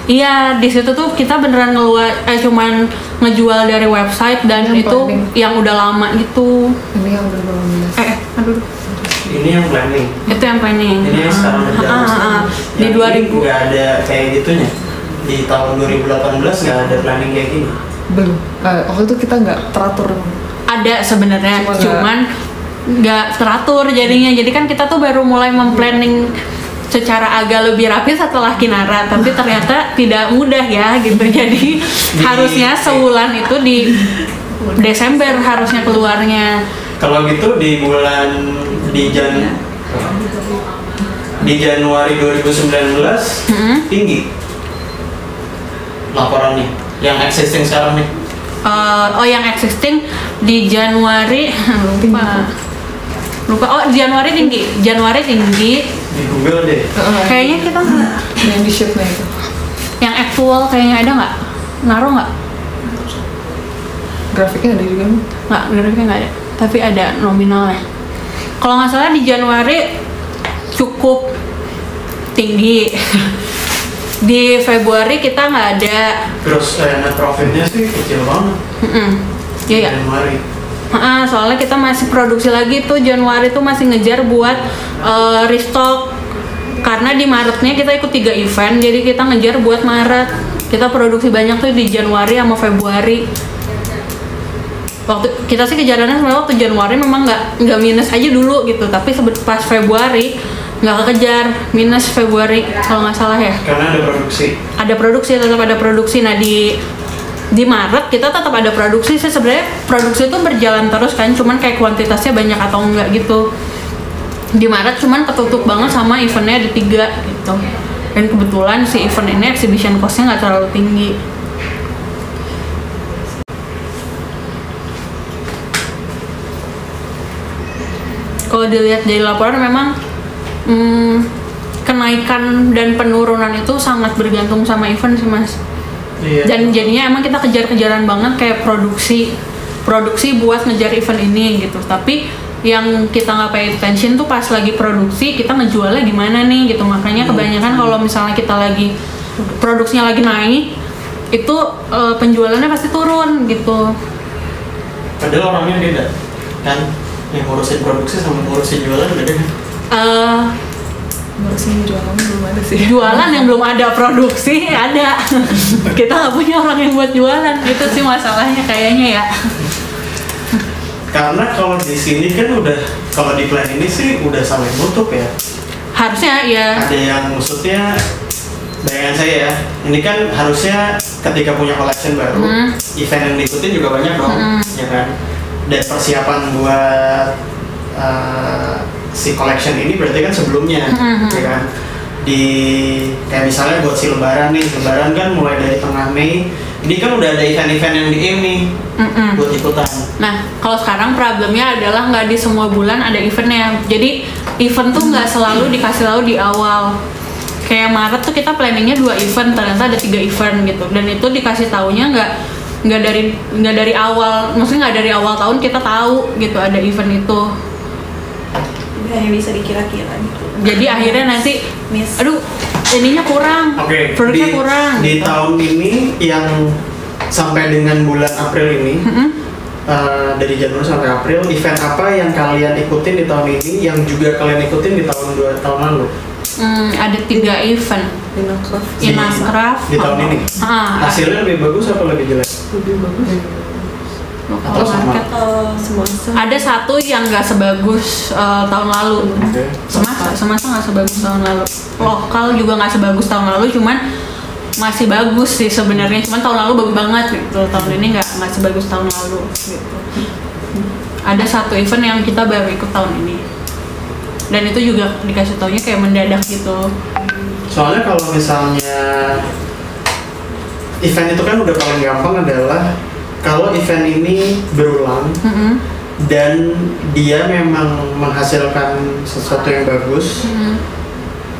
iya. Di situ tuh kita beneran ngeluar eh cuman ngejual dari website dan Yang itu yang udah lama gitu. Ini yang 2018 eh eh, aduh Ini yang planning. Itu yang planning. Ini yang sekarang berjalan Ah, ah, ah. di Yang ini 2000 nggak ada kayak gitunya. Di tahun 2018 nggak ada planning kayak gini. Belum. Eh, waktu itu kita nggak teratur. Ada sebenarnya Cuma cuman nggak teratur jadinya. Jadi kan kita tuh baru mulai memplanning secara agak lebih rapi setelah Kinara tapi ternyata tidak mudah ya gitu. Jadi harusnya sebulan itu di Desember harusnya keluarnya. Kalau gitu di bulan di Jan di Januari 2019 Hmm. tinggi laporannya yang existing sekarang nih. Eh, oh yang existing di Januari lupa. Lupa. Oh Januari tinggi. Januari tinggi. Di Google deh. Kayaknya kita yang di sheetnya itu. Yang actual kayaknya ada nggak? Naruh nggak? Grafiknya ada juga nih. nggak grafiknya nggak ada. Tapi ada nominalnya kalau nggak salah di Januari cukup tinggi. Di Februari kita nggak ada. Terus eh, net profitnya sih kecil banget. Iya ya Januari. Ah, soalnya kita masih produksi lagi tuh. Januari tuh masih ngejar buat eh, restock. Karena di Maretnya kita ikut tiga event jadi kita ngejar buat Maret. Kita produksi banyak tuh di Januari sama Februari waktu kita sih kejarannya sebenarnya waktu Januari memang nggak nggak minus aja dulu gitu. Tapi pas Februari nggak kekejar minus Februari kalau nggak salah ya. Karena ada produksi. Ada produksi tetap ada produksi. Nah di di Maret kita tetap ada produksi sih. Sebenarnya produksi itu berjalan terus kan cuman kayak kuantitasnya banyak atau enggak gitu. Di Maret cuman ketutup banget sama eventnya ada tiga gitu. Dan kebetulan si event ini exhibition costnya nggak terlalu tinggi kalau dilihat dari laporan memang hmm, kenaikan dan penurunan itu sangat bergantung sama event sih mas. Iya. Dan jadinya emang kita kejar-kejaran banget kayak produksi produksi buat ngejar event ini gitu. Tapi yang kita nggak pay attention tuh pas lagi produksi kita ngejualnya gimana nih gitu. Makanya kebanyakan kalau misalnya kita lagi produksinya lagi naik itu eh, penjualannya pasti turun gitu. Padahal orangnya beda kan yang ngurusin produksi sama ngurusin jualan beda kan Eh, ngurusin jualan belum ada sih. Jualan yang belum ada produksi ada. Kita nggak punya orang yang buat jualan itu sih masalahnya kayaknya ya. Karena kalau di sini kan udah kalau di plan ini sih udah saling nutup ya. Harusnya ya ada yang maksudnya bayangan saya ya ini kan harusnya ketika punya collection baru Hmm. event yang diikutin juga banyak dong Hmm. ya kan dan persiapan buat uh, si collection ini berarti kan sebelumnya Hmm. ya kan di kayak misalnya buat si lebaran nih lebaran kan mulai dari tengah Mei ini kan udah ada event-event yang di aim nih Mm-mm. buat ikutan Nah, kalau sekarang problemnya adalah nggak di semua bulan ada eventnya. Jadi event tuh nggak selalu dikasih tahu di awal. Kayak Maret tuh kita planningnya dua event, ternyata ada tiga event gitu. Dan itu dikasih taunya nggak nggak dari nggak dari awal, maksudnya nggak dari awal tahun kita tahu gitu ada event itu. hanya bisa dikira-kira gitu Jadi akhirnya nanti, miss aduh ininya kurang, produknya di, kurang. di gitu. tahun ini yang sampai dengan bulan April ini Mm-mm. eh, dari Januari sampai April event apa yang kalian ikutin di tahun ini yang juga kalian ikutin di tahun dua tahun lalu Hmm, ada tiga event. Inacraft Di- Inacraft. di tahun ini Ah, hasilnya lebih bagus atau lebih jelek lebih bagus lokal market. Semua Ada satu yang nggak sebagus eh, tahun lalu. oke Semasa, semasa nggak sebagus tahun lalu. Lokal juga nggak sebagus tahun lalu, cuman masih bagus sih sebenarnya. Cuman tahun lalu bagus banget gitu. Tahun ini nggak nggak sebagus tahun lalu gitu. Ada satu event yang kita baru ikut tahun ini. Dan itu juga dikasih taunya kayak mendadak gitu. Soalnya kalau misalnya event itu kan udah paling gampang adalah kalau event ini berulang Mm-mm. dan dia memang menghasilkan sesuatu yang bagus, Mm.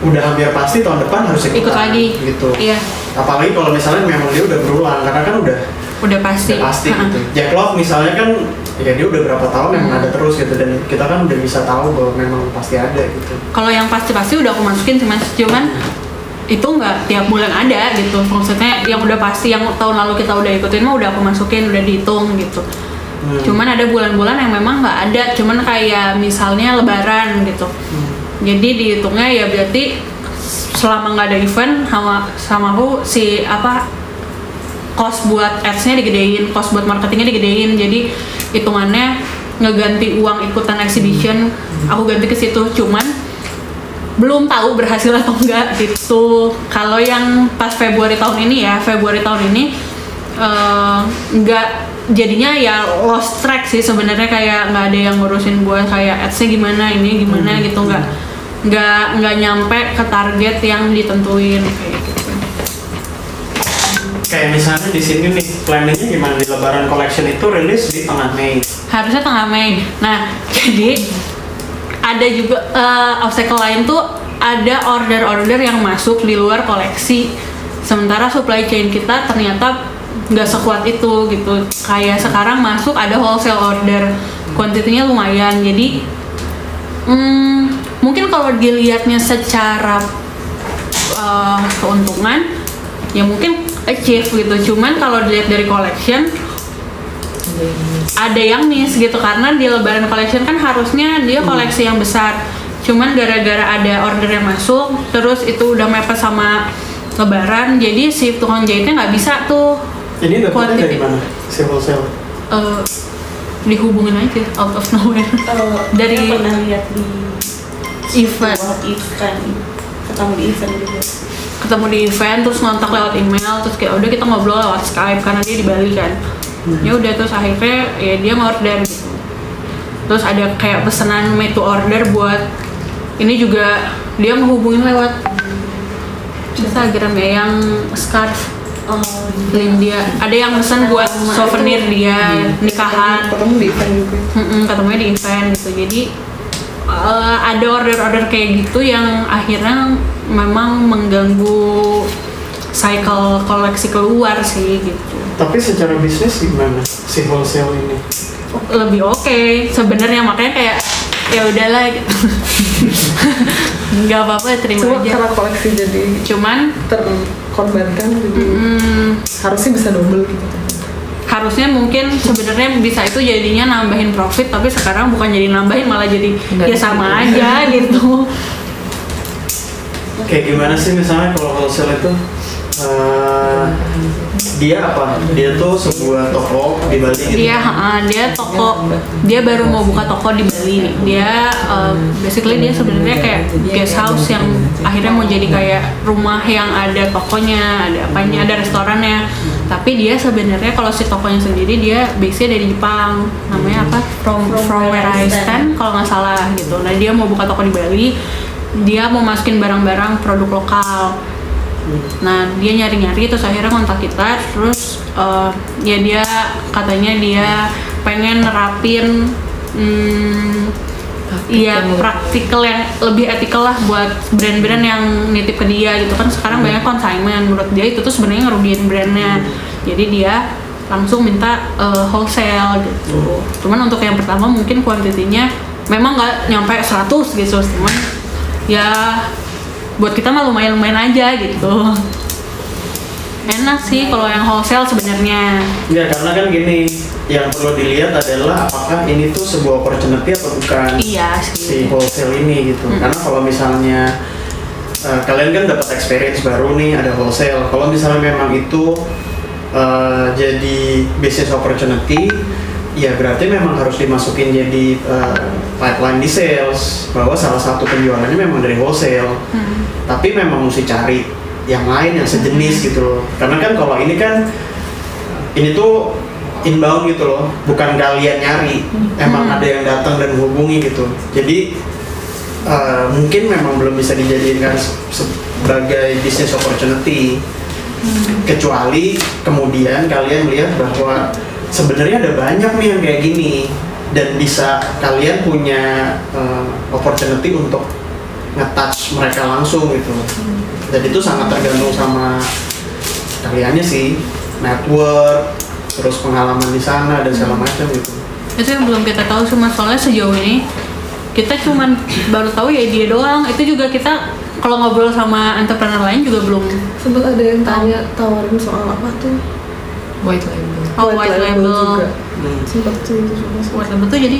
udah hampir pasti tahun depan harus ikutan, Ikut lagi. gitu. Iya, Apalagi kalau misalnya memang dia udah berulang karena kan udah udah pasti. udah pasti Ha-ha. gitu. Jack Love misalnya kan ya dia udah berapa tahun memang ada terus gitu dan kita kan udah bisa tahu bahwa memang pasti ada gitu. kalau yang pasti-pasti udah aku masukin sih mas cuman itu nggak tiap bulan ada gitu maksudnya yang udah pasti yang tahun lalu kita udah ikutin mah udah aku masukin udah dihitung gitu Hmm. cuman ada bulan-bulan yang memang nggak ada cuman kayak misalnya lebaran gitu jadi dihitungnya ya berarti selama nggak ada event sama sama aku si apa cost buat ads-nya digedein, cost buat marketingnya digedein. Jadi hitungannya ngeganti uang ikutan exhibition, aku ganti ke situ. Cuman belum tahu berhasil atau enggak gitu. Kalau yang pas Februari tahun ini ya, Februari tahun ini eh, nggak jadinya ya lost track sih sebenarnya kayak nggak ada yang ngurusin buat kayak ads-nya gimana ini gimana gitu nggak nggak nggak nyampe ke target yang ditentuin kayak gitu. Kayak misalnya di sini nih planningnya gimana di Lebaran Collection itu rilis di tengah Mei. harusnya tengah Mei. Nah, jadi ada juga eh, obstacle lain tuh ada order-order yang masuk di luar koleksi. Sementara supply chain kita ternyata nggak sekuat itu gitu. Kayak sekarang masuk ada wholesale order, kuantitinya lumayan. Jadi hmm, mungkin kalau dilihatnya secara eh, keuntungan ya mungkin achieve gitu. Cuman kalau dilihat dari collection ada yang miss gitu. Karena di lebaran collection kan harusnya dia koleksi yang besar. Cuman gara-gara ada order yang masuk terus itu udah mepet sama lebaran jadi si tukang jahitnya nggak bisa tuh Ini dapetnya dari mana? Si wholesale. eh, dihubungin aja out of nowhere. Eh, Dari- pernah lihat di event. event ketemu di event juga ketemu di event terus ngontak lewat email terus kayak udah kita ngobrol lewat Skype karena dia di Bali kan. Ya udah terus akhirnya ya dia ngorder gitu. Terus ada kayak pesanan made to order buat ini juga dia menghubungin lewat Instagram ya yang scarf. Oh link dia. Ada yang pesan buat souvenir dia nikahan. Ketemu di event juga. Mm-mm, ketemunya di event gitu. Jadi eh, ada order-order kayak gitu yang akhirnya memang mengganggu cycle koleksi keluar sih gitu. Tapi secara bisnis gimana si wholesale ini? lebih oke sebenarnya makanya kayak ya udahlah gitu. Nggak apa-apa terima cuma aja. karena koleksi jadi cuman terkorbankan jadi mm, harusnya bisa double gitu harusnya mungkin sebenarnya bisa itu jadinya nambahin profit tapi sekarang bukan jadi nambahin malah jadi Nggak ya sama aja gitu. Kayak gimana sih misalnya kalau wholesale itu eh, dia apa? Dia tuh sebuah toko di Bali gitu. dia ha, dia toko dia baru mau buka toko di Bali. Nih dia uh, basically dia sebenarnya kayak guest house yang akhirnya mau jadi kayak rumah yang ada tokonya ada apanya ada restorannya tapi dia sebenarnya kalau si tokonya sendiri dia base dari Jepang. Namanya apa? From from where I stand. kalau nggak salah gitu. Nah dia mau buka toko di Bali. Dia mau masukin barang-barang produk lokal. Nah dia nyari-nyari terus akhirnya kontak kita. Terus eh, ya dia katanya dia pengen nerapin hmm, Iya Praktikal. praktikal yang lebih etikal lah buat brand-brand yang nitip ke dia gitu. Kan sekarang banyak consignment. Menurut dia itu tuh sebenarnya ngerugiin brandnya. Jadi dia langsung minta eh, wholesale gitu. Cuman untuk yang pertama mungkin kuantitinya memang nggak nyampe 100 gitu. Cuman ya buat kita mah lumayan-lumayan aja gitu enak sih kalau yang wholesale sebenarnya Enggak, karena kan gini, yang perlu dilihat adalah apakah ini tuh sebuah opportunity atau bukan iya si sih wholesale ini gitu. Karena kalau misalnya eh, kalian kan dapat experience baru nih ada wholesale. Kalau misalnya memang itu eh, jadi business opportunity, ya berarti memang harus dimasukin jadi eh, pipeline di sales bahwa salah satu penjualannya memang dari wholesale. Tapi memang mesti cari yang lain yang sejenis gitu loh. Karena kan kalau ini kan ini tuh inbound gitu loh, bukan kalian nyari. Emang ada yang datang dan hubungi gitu. Jadi eh, mungkin memang belum bisa dijadikan se- sebagai business opportunity. Kecuali kemudian kalian melihat bahwa sebenarnya ada banyak nih yang kayak gini dan bisa kalian punya eh, opportunity untuk nge-touch mereka langsung gitu. Dan itu sangat tergantung sama kaliannya sih, network, terus pengalaman di sana dan segala macam gitu. itu yang belum kita tahu cuma soalnya sejauh ini kita cuman baru tahu ya dia doang itu juga kita kalau ngobrol sama entrepreneur lain juga belum Sempat ada yang tanya tawarin soal apa tuh? white label oh white label juga. Hmm. Sempat sih itu juga. white label tuh jadi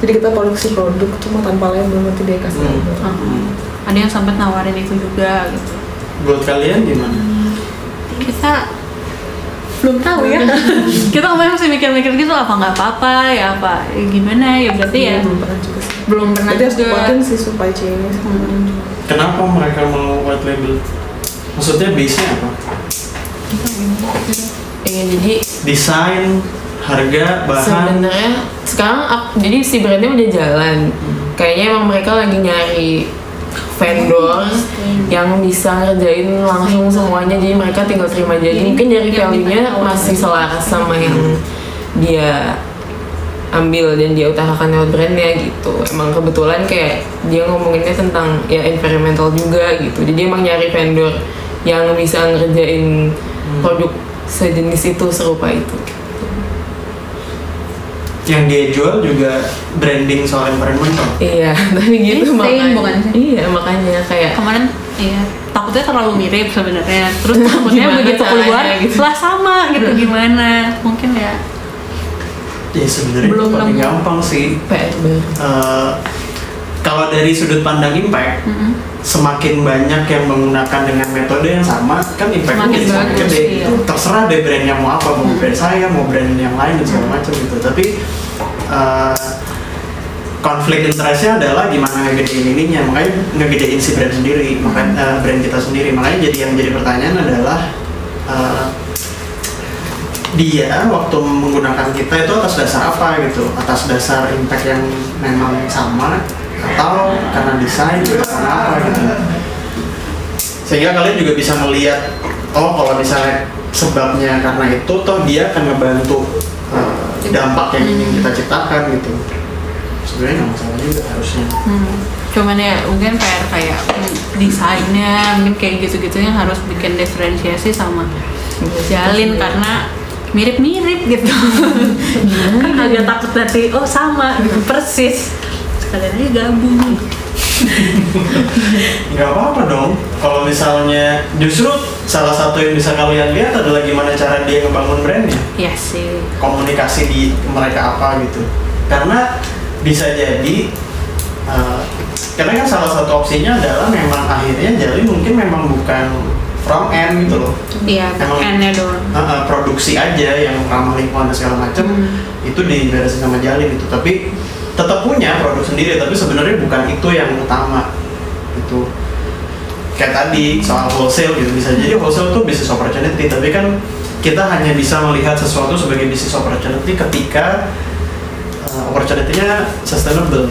Jadi kita produksi produk cuma tanpa label nanti dia kasih Hmm. label. uh, ada yang sampai nawarin itu juga gitu Buat kalian gimana? kita belum tahu ya kita kemarin masih mikir-mikir gitu apa nggak apa-apa ya apa ya gimana ya berarti ya Iya, belum pernah juga sih. belum pernah harus juga dikuatin sih supply chain-nya sekarang. Kenapa mereka mau white label? Maksudnya base-nya apa? Iya jadi Desain, harga, bahan. sebenarnya sekarang jadi si brandnya udah jalan. Kayaknya emang mereka lagi nyari vendor yang bisa ngerjain langsung semuanya. Jadi mereka tinggal terima jadi mungkin dari value-nya masih selaras sama yang dia ambil dan dia utarakan lewat brandnya gitu. Emang kebetulan kayak dia ngomonginnya tentang ya environmental juga gitu. Jadi emang nyari vendor yang bisa ngerjain produk sejenis itu serupa itu Yang dia jual juga branding soal environmental. Iya, tapi gitu Ini makanya. same bukan sih? Iya, makanya kayak kemarin iya takutnya terlalu mirip sebenarnya terus takutnya begitu keluar gitu? lah sama gitu gimana mungkin ya Ya sebenarnya Belum paling gampang sih. PR. Eh, kalau dari sudut pandang impact, Mm-mm. semakin banyak yang menggunakan dengan metode yang sama, kan impact Semakin semakin gede. iya. Itu terserah deh brandnya mau apa, mau brand saya, mau brand yang lain dan segala macam gitu. Tapi eh, konflik interestnya adalah gimana ngegedein ininya, makanya ngegedein si brand sendiri, makanya eh, brand kita sendiri. Makanya jadi yang jadi pertanyaan adalah eh, dia waktu menggunakan kita itu atas dasar apa gitu? Atas dasar impact yang memang sama atau karena desain atau karena apa gitu? Sehingga kalian juga bisa melihat oh kalau misalnya sebabnya karena itu toh dia akan ngebantu uh, dampak yang ingin kita ciptakan gitu. Sebenarnya nggak masalah juga harusnya. Hmm. cuman ya mungkin PR kayak desainnya mungkin kayak gitu-gitu yang harus bikin diferensiasi sama jalin karena mirip-mirip gitu. Kan agak takut nanti oh sama gitu persis. Sekalian aja gabung. Nggak apa-apa dong. Kalau misalnya justru salah satu yang bisa kalian lihat adalah gimana cara dia ngebangun brandnya. Ya sih. Komunikasi di mereka apa gitu. Karena bisa jadi uh, karena kan salah satu opsinya adalah memang akhirnya jadi mungkin memang bukan from end gitu loh. Iya Emang- backendnya doang. Uh, uh, produksi aja yang ramah lingkungan dan segala macam itu diberesin sama Jalin itu tapi tetap punya produk sendiri tapi sebenarnya bukan itu yang utama itu kayak tadi soal wholesale gitu bisa jadi wholesale itu bisnis opportunity. Tapi kan kita hanya bisa melihat sesuatu sebagai bisnis opportunity ketika uh, opportunity-nya sustainable.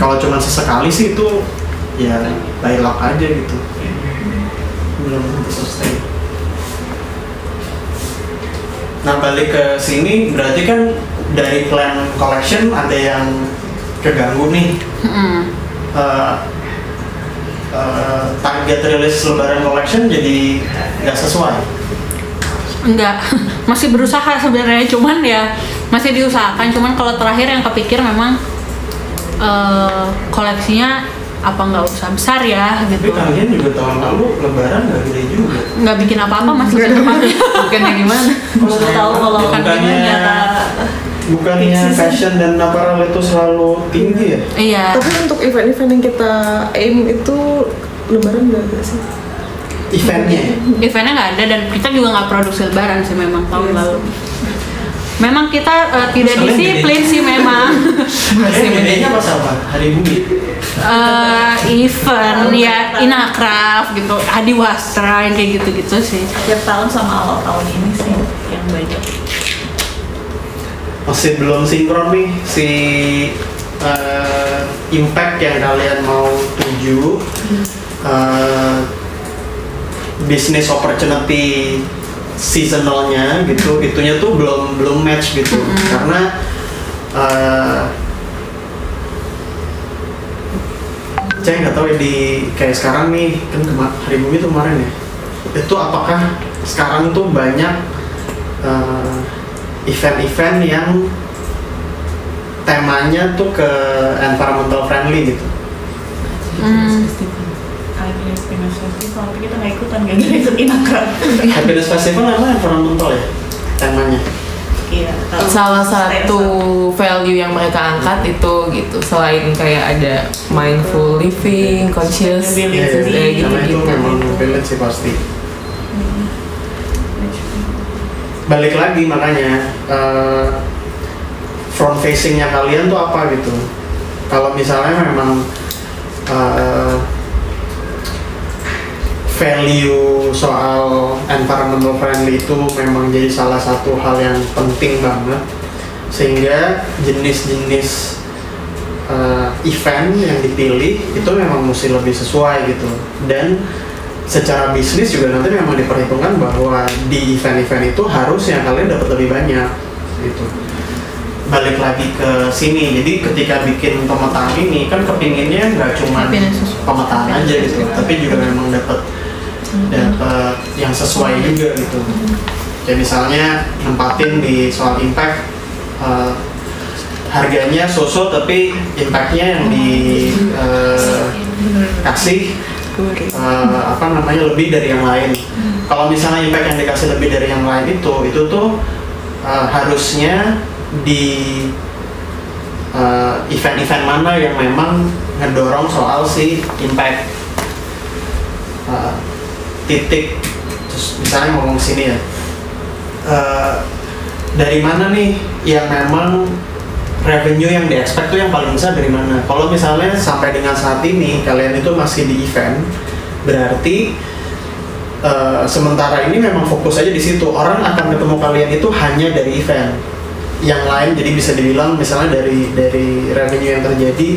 Kalau cuma sesekali sih itu ya by luck aja gitu. Belum tentu sustain. Nah balik ke sini berarti kan dari plan collection ada yang keganggu nih. Mm-mm. Eh, eh, target rilis Lebaran collection jadi nggak sesuai. Enggak, masih berusaha sebenarnya cuman ya masih diusahakan. Cuman kalau terakhir yang kepikir memang eh, koleksinya apa nggak usah besar ya Tapi gitu kalian juga tahun lalu Lebaran nggak gede juga. nggak bikin apa-apa mas sebenarnya bukannya gimana? Baru tahu kalau Bukan kandungan bukannya- fashion dan apparel itu selalu tinggi ya? iya Tapi untuk event-event yang kita aim itu lebaran nggak ada sih? Eventnya. eventnya nggak ada dan kita juga nggak produksi lebaran sih memang tahun Iya lalu memang kita eh, tidak Kalian disiplin gede. sih memang Kalian bedanya pas apa? Hari Bumi. Eh, event ya inakraf gitu adi wastra yang kayak gitu-gitu sih akhir tahun sama awal tahun ini sih yang banyak Masih belum sinkron nih si eh, impact yang kalian mau tuju. eh, bisnis opportunity seasonalnya gitu itunya tuh belum belum match gitu. Karena eh, saya nggak tahu ya di kayak sekarang nih kan hari bumi tuh kemarin ya. Itu apakah sekarang tuh banyak eh, event-event yang temanya tuh ke environmental friendly gitu. Hmm. happiness festival. Tapi kita nggak ikutan ikutin akrab happiness festival emang environmental ya? Temanya. Iya salah satu value yang mereka angkat itu gitu selain kayak ada mindful living, conscious Sustainability. Iya, kayak gitu karena itu gitu. memang village sih pasti balik lagi makanya eh, front facingnya kalian tuh apa gitu? Kalau misalnya memang eh, value soal environmental friendly itu memang jadi salah satu hal yang penting banget. Sehingga jenis-jenis eh, event yang dipilih itu memang mesti lebih sesuai gitu. Dan secara bisnis juga nanti memang diperhitungkan bahwa di event-event itu harusnya kalian dapat lebih banyak gitu. Balik lagi ke sini jadi ketika bikin pemetaan ini kan kepinginnya nggak cuma pemetaan aja gitu tapi juga memang dapat dapat yang sesuai juga gitu. Kayak misalnya nempatin di soal impact eh, harganya so-so tapi impactnya yang eh, apa namanya lebih dari yang lain. Kalau misalnya impact yang dikasih lebih dari yang lain itu itu tuh eh, harusnya di eh, event-event mana yang memang ngedorong soal si impact. Eh, titik terus misalnya ngomong sini ya. Eh, dari mana nih yang memang revenue yang di expect tuh yang paling besar dari mana? Kalau misalnya sampai dengan saat ini kalian itu masih di event berarti eh, sementara ini memang fokus aja di situ. Orang akan ketemu kalian itu hanya dari event yang lain. Jadi bisa dibilang misalnya dari dari revenue yang terjadi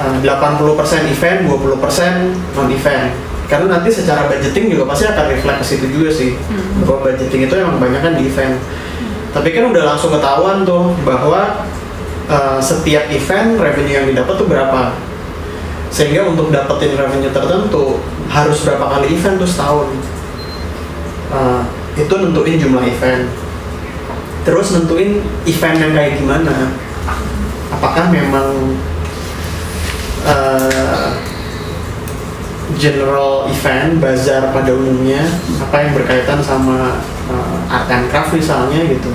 eh, 80% event 20% non event karena nanti secara budgeting juga pasti akan reflect ke situ juga sih. Bahwa budgeting itu emang kebanyakan di event. Tapi kan udah langsung ketahuan tuh bahwa uh, setiap event revenue yang didapat tuh berapa? Sehingga untuk dapetin revenue tertentu harus berapa kali event tuh setahun? Uh, itu nentuin jumlah event. Terus nentuin event yang kayak gimana? Apakah memang uh, general event bazar pada umumnya apa yang berkaitan sama uh, art and craft misalnya gitu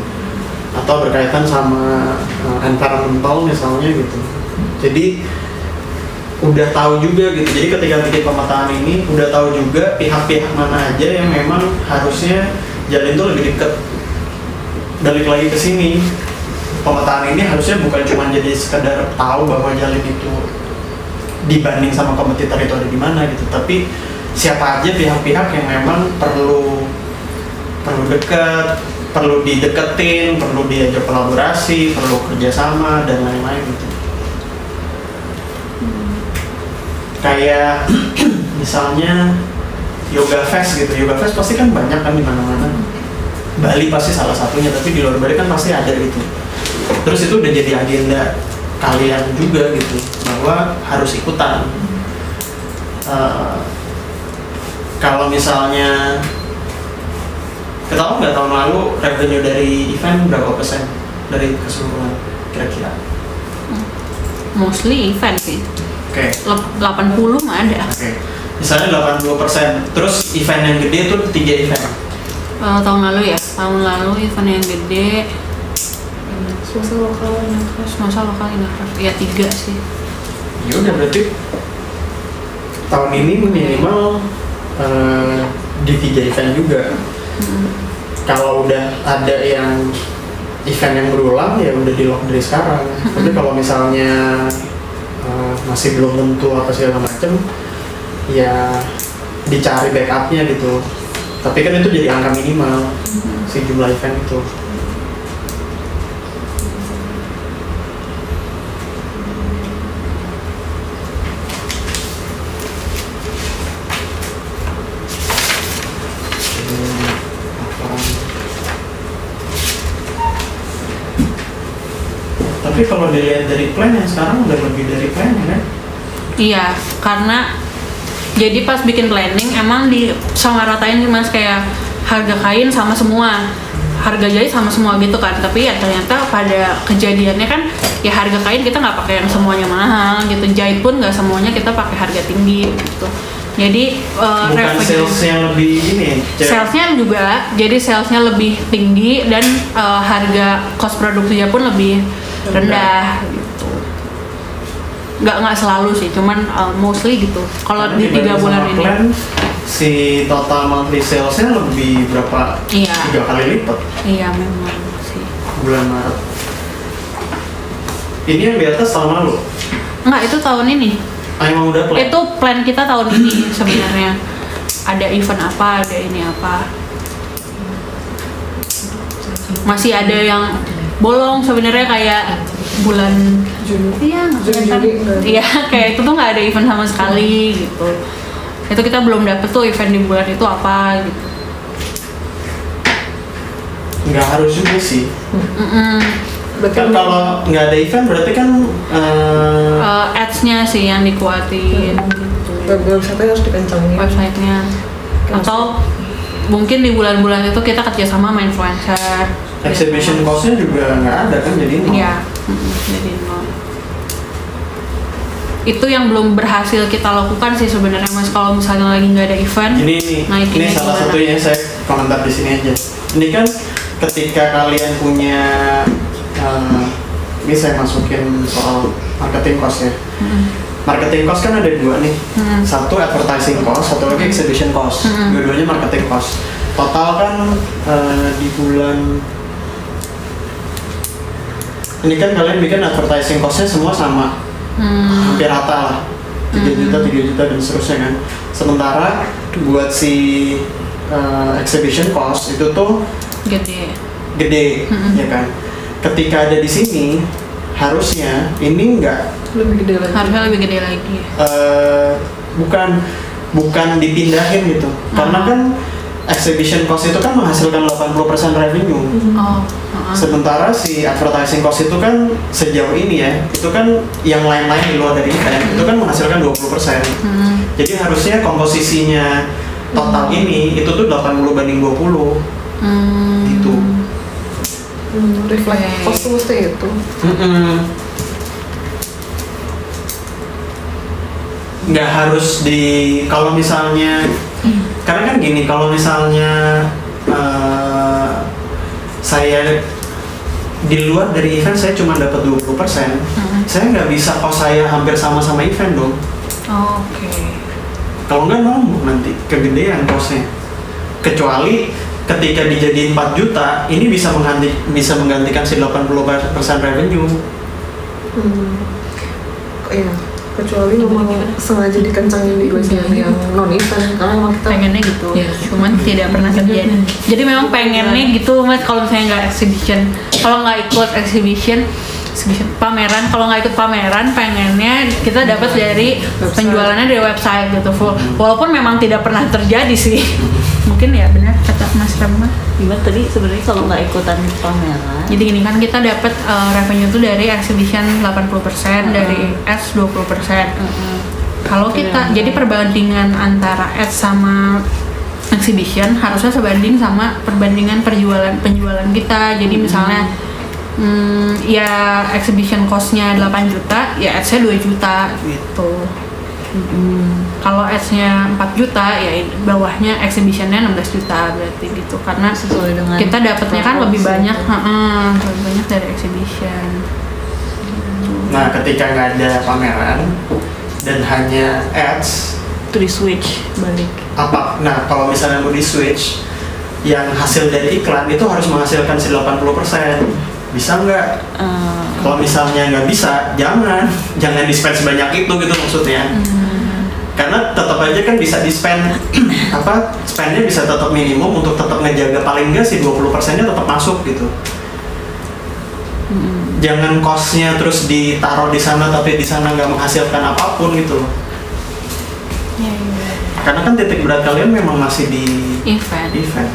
atau berkaitan sama uh, environmental misalnya gitu. Jadi udah tahu juga gitu. Jadi ketika bikin pemetaan ini udah tahu juga pihak-pihak mana aja yang memang harusnya jalan itu lebih deket. Balik lagi ke sini. Pemetaan ini harusnya bukan cuma jadi sekedar tahu bahwa jalan itu dibanding sama kompetitor itu ada di mana gitu. Tapi siapa aja pihak-pihak yang memang perlu perlu dekat perlu dideketin perlu diajak kolaborasi perlu kerjasama dan lain-lain gitu. Kayak misalnya yoga fest gitu. Yoga fest pasti kan banyak kan di mana-mana. Bali pasti salah satunya tapi di luar Bali kan pasti ada gitu. Terus itu udah jadi agenda kalian juga gitu bahwa harus ikutan. Eh, kalau misalnya ketahuan nggak tahun lalu revenue dari event berapa persen dari keseluruhan kira-kira? Mostly event sih. Oke. Lep- 80 mah ada. Oke. Misalnya 80 persen. Terus event yang gede itu tiga event? Eh, tahun lalu ya. Tahun lalu event yang gede Suasana lokal terus masa lokal ini ya tiga sih. Ya udah berarti tahun ini minimal eh, di tiga event juga kalau udah ada yang event yang berulang ya udah di lock dari sekarang. Tapi kalau misalnya eh, masih belum tentu apa segala macem ya dicari backupnya gitu. Tapi kan itu jadi angka minimal si jumlah event itu Tapi kalau dilihat dari plan yang sekarang udah lebih dari plan ya kan? Iya, karena jadi pas bikin planning emang di sama ratain sih mas kayak harga kain sama semua. Harga jahit sama semua gitu kan. Tapi ya ternyata pada kejadiannya kan ya harga kain kita nggak pakai yang semuanya mahal gitu. Jahit pun nggak semuanya kita pakai harga tinggi gitu. Jadi eh, Bukan revenue- sales yang lebih ini cewek. salesnya juga. Jadi salesnya lebih tinggi dan eh, harga cost produksinya pun lebih rendah. Gitu. Nggak nggak selalu sih cuman eh, mostly gitu. Kalau di tiga bulan ini. Plan, si total monthly salesnya lebih berapa? Iya. tiga kali lipat. Iya memang sih. Bulan Maret. Ini yang di atas tahun lalu? Nggak itu tahun ini. Ah, emang udah plan? Itu plan kita tahun ini sebenarnya. Ada event apa ada ini apa. Masih ada yang bolong sebenarnya kayak bulan Juni. iya iya kayak itu tuh nggak ada event sama sekali gitu. Itu kita belum dapet tuh event di bulan itu apa gitu. Nggak harus juga sih. Mm-mm. Berarti kan kalau nggak ada event berarti kan eh, Eh, ads-nya sih yang dikuatin. Web website harus dikencangin. websitenya. Atau mungkin di bulan-bulan itu kita kerja sama sama influencer exhibition cost-nya juga nggak ada kan jadi nol. Iya, jadi nol. Itu yang belum berhasil kita lakukan sih sebenarnya mas. Kalau misalnya lagi nggak ada event, ini nih naikinnya ini salah gimana? satunya yang saya komentar di sini aja ini kan ketika kalian punya eh, ini saya masukin soal marketing cost ya marketing cost kan ada dua nih Mm. satu advertising cost satu lagi exhibition cost Mm. dua-duanya marketing cost total kan eh, di bulan ini kan kalian bikin advertising costnya semua sama Hmm, hampir rata lah 3 juta, 3 juta dan seterusnya kan sementara buat si uh, exhibition cost itu tuh gede. gede Mm-mm. ya kan ketika ada di sini harusnya ini enggak Lebih gede lagi. Harusnya lebih gede lagi. uh, bukan bukan dipindahin gitu karena kan exhibition cost itu kan menghasilkan 80% revenue Oh, uh-uh. Sementara si advertising cost itu kan sejauh ini ya, itu kan yang lain-lain di luar dari event, itu kan menghasilkan 20%. Hmm, Jadi harusnya komposisinya total ini itu tuh 80 banding 20 hmm. gitu. Hmm, reflect cost tuh mesti itu. Nggak harus di kalau misalnya karena kan gini kalau misalnya eh, saya di luar dari event saya cuma dapat 20%, saya nggak bisa cost saya hampir sama sama event dong. Oke. kalau nggak nombok nanti kegedean kosnya kecuali ketika dijadiin 4 juta ini bisa mengganti bisa menggantikan si 80% revenue Hmm. Iya. Kecuali memang sengaja dikencangin di bagian yang non event karena emang kita pengennya gitu. Iya. cuman tidak pernah terjadi. jadi memang pengennya gitu mas kalau misalnya nggak exhibition. Kalau nggak ikut exhibition exhibition pameran kalau nggak ikut pameran pengennya kita dapat dari Website. penjualannya dari website gitu. Full walaupun memang tidak pernah terjadi sih mungkin ya benar kata Mas Rama. Gimana tadi? Sebenarnya kalau nggak ikutan pameran? jadi gini kan kita dapat uh, revenue tuh dari exhibition 80% dari ads 20% kalau kita jadi perbandingan antara ads sama exhibition harusnya sebanding sama perbandingan perjualan penjualan kita. Jadi misalnya hmm, ya exhibition costnya 8 juta ya adsnya 2 juta gitu kalau ads-nya 4 juta ya bawahnya exhibitionnya 16 juta berarti gitu karena Sesuai dengan kita dapatnya kan lebih banyak heeh, lebih banyak dari exhibition Nah, ketika nggak ada pameran dan hanya ads, Itu di switch balik. apa? Nah, kalau misalnya mau di switch, yang hasil dari iklan itu harus menghasilkan si 80%. Bisa nggak? Eh, Kalau misalnya nggak bisa, jangan. Jangan di-spend sebanyak itu gitu maksudnya. Karena tetap aja kan bisa di-spend, apa, spendnya bisa tetap minimum untuk tetap ngejaga paling nggak sih 20%-nya tetap masuk gitu. Jangan cost-nya terus ditaruh di sana tapi di sana nggak menghasilkan apa pun gitu loh. Karena kan titik berat kalian memang masih di event event.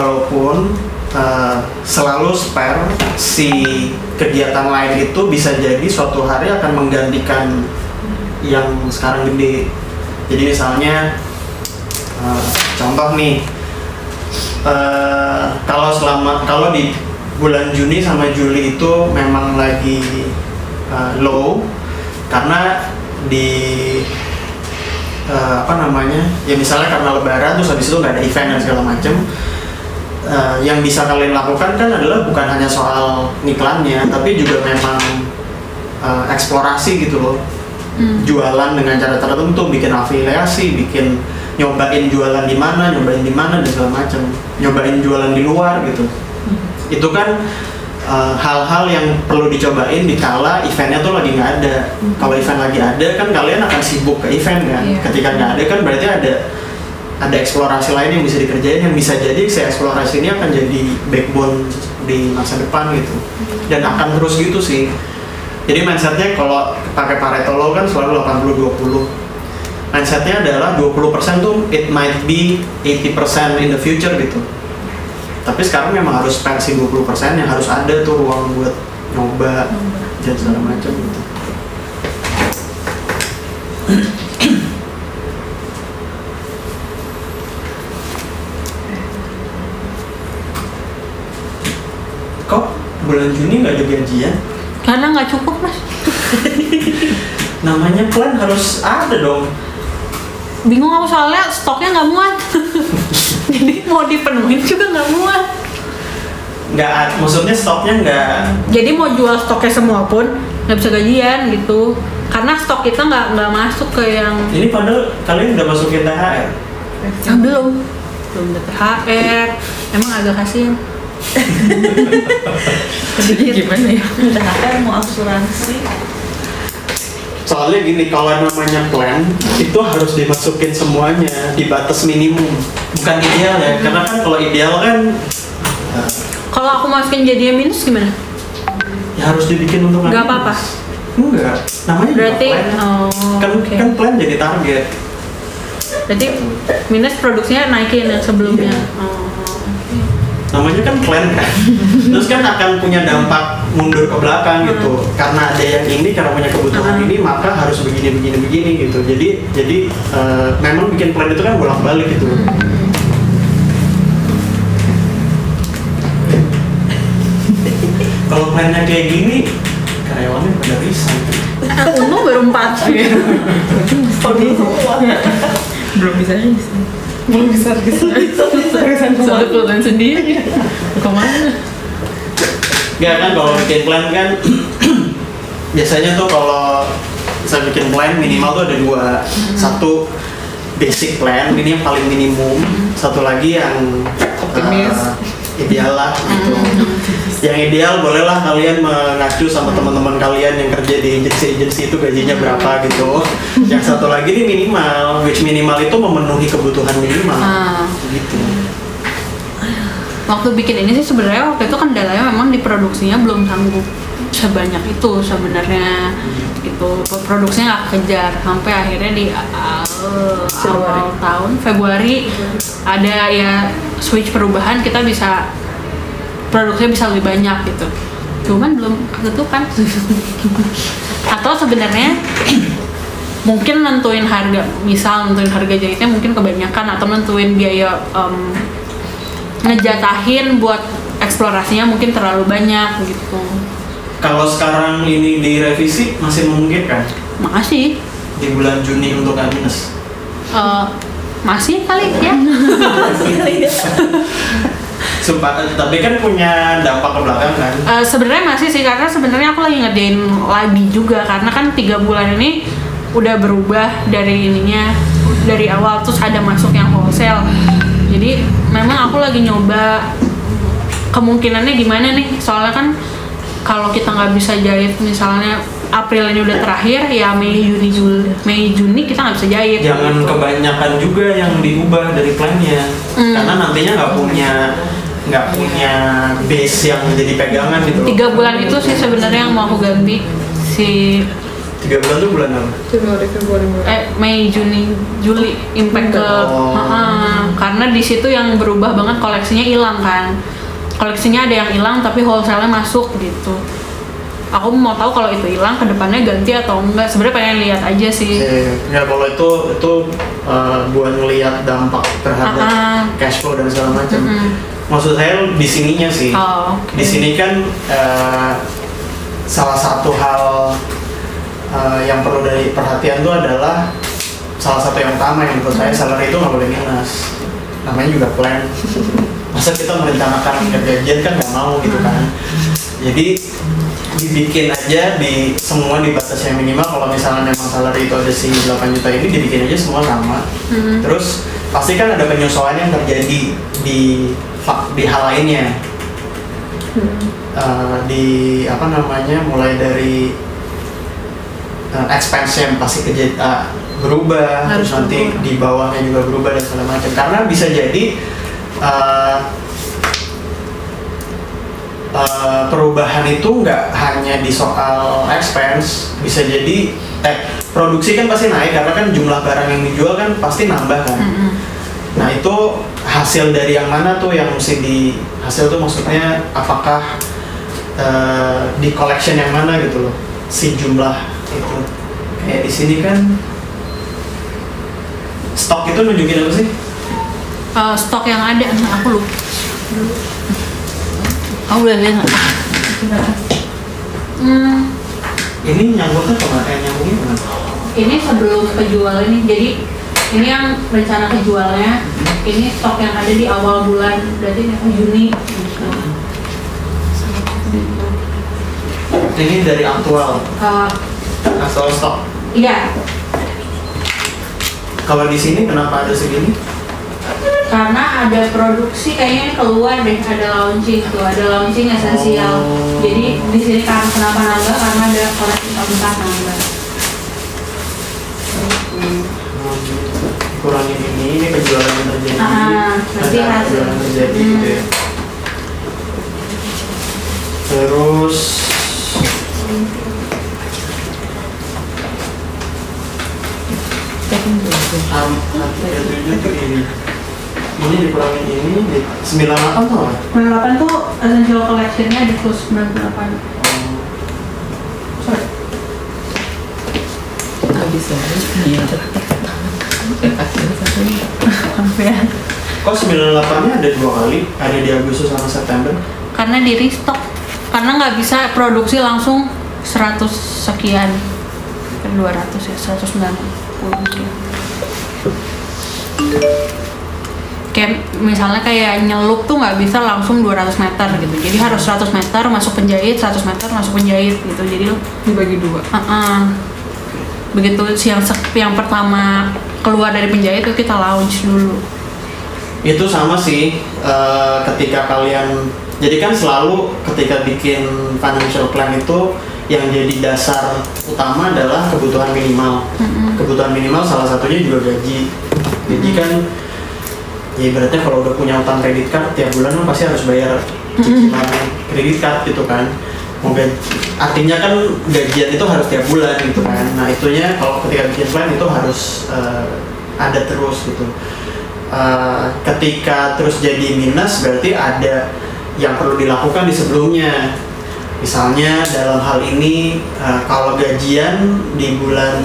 Walaupun uh, selalu spare si kegiatan lain itu bisa jadi suatu hari akan menggantikan yang sekarang gede. Jadi misalnya uh, contoh nih uh, kalau selama kalau di bulan Juni sama Juli itu memang lagi uh, low karena di uh, apa namanya ya misalnya karena lebaran terus habis itu nggak ada event dan segala macem uh, yang bisa kalian lakukan kan adalah bukan hanya soal iklannya tapi juga memang uh, eksplorasi gitu loh jualan dengan cara tertentu bikin afiliasi bikin nyobain jualan di mana nyobain di mana dan segala macem nyobain jualan di luar gitu itu kan uh, hal-hal yang perlu dicobain di kala eventnya tuh lagi nggak ada. Kalau event lagi ada kan kalian akan sibuk ke event kan. Iya. Ketika nggak ada kan berarti ada ada eksplorasi lain yang bisa dikerjain yang bisa jadi si eksplorasi ini akan jadi backbone di masa depan gitu. Dan akan terus gitu sih. Jadi mindsetnya kalau pakai Pareto Law kan selalu 80-20 mindsetnya adalah 20% tuh it might be 80% in the future gitu tapi sekarang memang harus spend si 20% yang harus ada tuh ruang buat nyoba dan segala macam gitu. Kok bulan Juni nggak ada gajian? karena nggak cukup mas. Namanya plan harus ada dong. bingung aku soalnya stoknya nggak muat. Jadi mau dipenuhin juga nggak muat. Nggak, maksudnya stoknya nggak jadi mau jual stoknya semua pun nggak bisa gajian gitu. Karena stok kita nggak nggak masuk ke yang Ini padahal kalian udah masukin THR. ah, belum. Belum dapet HR emang agak kasihan Jadi gimana ya? THR mau asuransi. Soalnya gini, kalau namanya plan itu harus dimasukin semuanya di batas minimum. Bukan ideal ya, karena kan kalau ideal kan kalau aku masukin jadinya minus gimana ya harus dibikin untuk Nggak apa-apa? Enggak, namanya juga berarti plan. oh, kan oke. kan plan jadi target. berarti minus produksinya naikin yang sebelumnya Iya. oh. Namanya kan plan kan. Terus kan akan punya dampak mundur ke belakang gitu. Karena ada yang ini, karena punya kebutuhan Hmm. ini, maka harus begini begini begini gitu. Jadi jadi eh, memang bikin plan itu kan bolak-balik gitu. Kalau plannya kayak gini, karyawannya pada resign. Eh, untung baru empat Belum bisa bisa. Belum bisa bisa Soalnya perusahaan sendiri. Ke mana? Nggak kan kalau bikin plan kan biasanya tuh kalau bisa bikin plan minimal tuh ada dua satu basic plan ini yang paling minimum satu lagi yang Optimis. uh, ideal lah gitu yang ideal bolehlah kalian mengacu sama teman-teman kalian yang kerja di agensi-agensi itu gajinya berapa gitu. Yang satu lagi ini minimal which minimal itu memenuhi kebutuhan minimal. Ah. gitu. Waktu bikin ini sih sebenarnya waktu itu kendalanya memang di produksinya belum sanggup sebanyak itu sebenarnya itu produksinya nggak kejar sampai akhirnya di uh, awal tahun Februari ada ya switch perubahan kita bisa produksinya bisa lebih banyak gitu. Cuman belum ketutupan. Atau sebenarnya mungkin nentuin harga misal nentuin harga jahitnya mungkin kebanyakan atau nentuin biaya em, ngejatahin buat eksplorasinya mungkin terlalu banyak gitu. Kalau sekarang ini direvisi masih memungkinkan makasih di bulan Juni untuk K minus. Eh, masih kali ya Sumpah, tapi kan punya dampak ke belakang kan. Eh, sebenarnya masih sih karena sebenarnya aku lagi ngerjain lagi juga karena kan tiga bulan ini udah berubah dari ininya dari awal terus ada masuk yang wholesale jadi memang aku lagi nyoba kemungkinannya gimana nih soalnya kan kalau kita nggak bisa jahit misalnya April ini udah terakhir ya Mei Juni Juli Mei Juni kita nggak bisa jahit Jangan gitu. kebanyakan juga yang diubah dari plannya, Hmm. karena nantinya nggak punya nggak punya base yang jadi pegangan gitu. tiga bulan itu sih sebenarnya yang mau aku ganti si Tiga bulan tuh bulan apa? Februari Maret. eh Mei Juni Juli impact ke Oh. Heeh. karena di situ yang berubah banget koleksinya hilang kan koleksinya ada yang hilang tapi wholesale masuk gitu aku mau tahu kalau itu hilang ke depannya ganti atau enggak sebenarnya pengen lihat aja sih Ya kalau itu itu uh, buat ngelihat dampak terhadap Ah, ah. cash flow dan segala macam. Mm-mm. Maksud saya di sininya sih. oh oke. Di sini kan uh, salah satu hal uh, yang perlu dari perhatian itu adalah salah satu yang utama yang menurut saya salary itu nggak boleh minus. Namanya juga plan. Masa kita merencanakan gajian kan nggak mau gitu kan. Jadi dibikin aja di semua di batas yang minimal. Kalau misalnya memang salary itu ada si 8 juta ini dibikin aja semua sama Hmm. terus pasti kan ada penyesuaian yang terjadi di di hal lainnya. Eh, di apa namanya mulai dari uh, expense yang pasti keja- eh, berubah. Harus terus nanti berubah. di bawahnya juga berubah dan segala macam. Karena bisa jadi eh, eh, perubahan itu nggak hanya di soal expense bisa jadi eh produksi kan pasti naik karena kan jumlah barang yang dijual kan pasti nambah kan. Mm-mm. nah itu hasil dari yang mana tuh yang mesti di hasil tuh maksudnya apakah eh, di collection yang mana gitu loh si jumlah itu. Kayak di sini kan stok itu nunjukin apa sih? Eh, stok yang ada nah, aku lupa kamu udah lihat hmm, ini nyangkutnya ke mana eh, nyambungnya ke mana ini sebelum kejual ini jadi ini yang rencana kejualnya ini stok yang ada di awal bulan berarti ini Juni. Gitu. ini dari aktual? Eh, aktual stok? Iya. Kalau di sini kenapa ada segini karena ada produksi kayaknya keluar deh ada launching tuh ada launching esensial. Oh. jadi di sini kan kenapa nambah? Karena ada koleksi keempat nambah. Kurangin ini ini penjualan yang terjadi. Ah, berarti ada hasil. terjadi Hmm. gitu ya. Terus ya, tujuh tuh ini dikurangin ini di 98 tuh apa? 98 tuh essential collectionnya di plus 98 sorry. Habis lagi iya. Sampean Kok 98 nya ada dua kali? Ada di Agustus sama September? karena di restock. Karena nggak bisa produksi langsung 100 sekian. Kan 200 ya 190 sekian kayak misalnya kayak nyelup tuh nggak bisa langsung 200 meter gitu jadi harus 100 meter masuk penjahit 100 meter masuk penjahit gitu jadi dibagi dua uh-uh. begitu yang sek- yang pertama keluar dari penjahit itu kita launch dulu Itu sama sih eh, ketika kalian jadi kan selalu ketika bikin financial plan itu yang jadi dasar utama adalah kebutuhan minimal. Kebutuhan minimal salah satunya juga gaji. Gaji kan ya berarti kalau udah punya utang kredit card tiap bulan kan pasti harus bayar cicilan kredit card gitu kan. mau gaji artinya kan gajian itu harus tiap bulan gitu kan. Nah itunya kalau ketika bikin plan itu harus eh, ada terus gitu. Eh, ketika terus jadi minus berarti ada yang perlu dilakukan di sebelumnya. Misalnya dalam hal ini eh, kalau gajian di bulan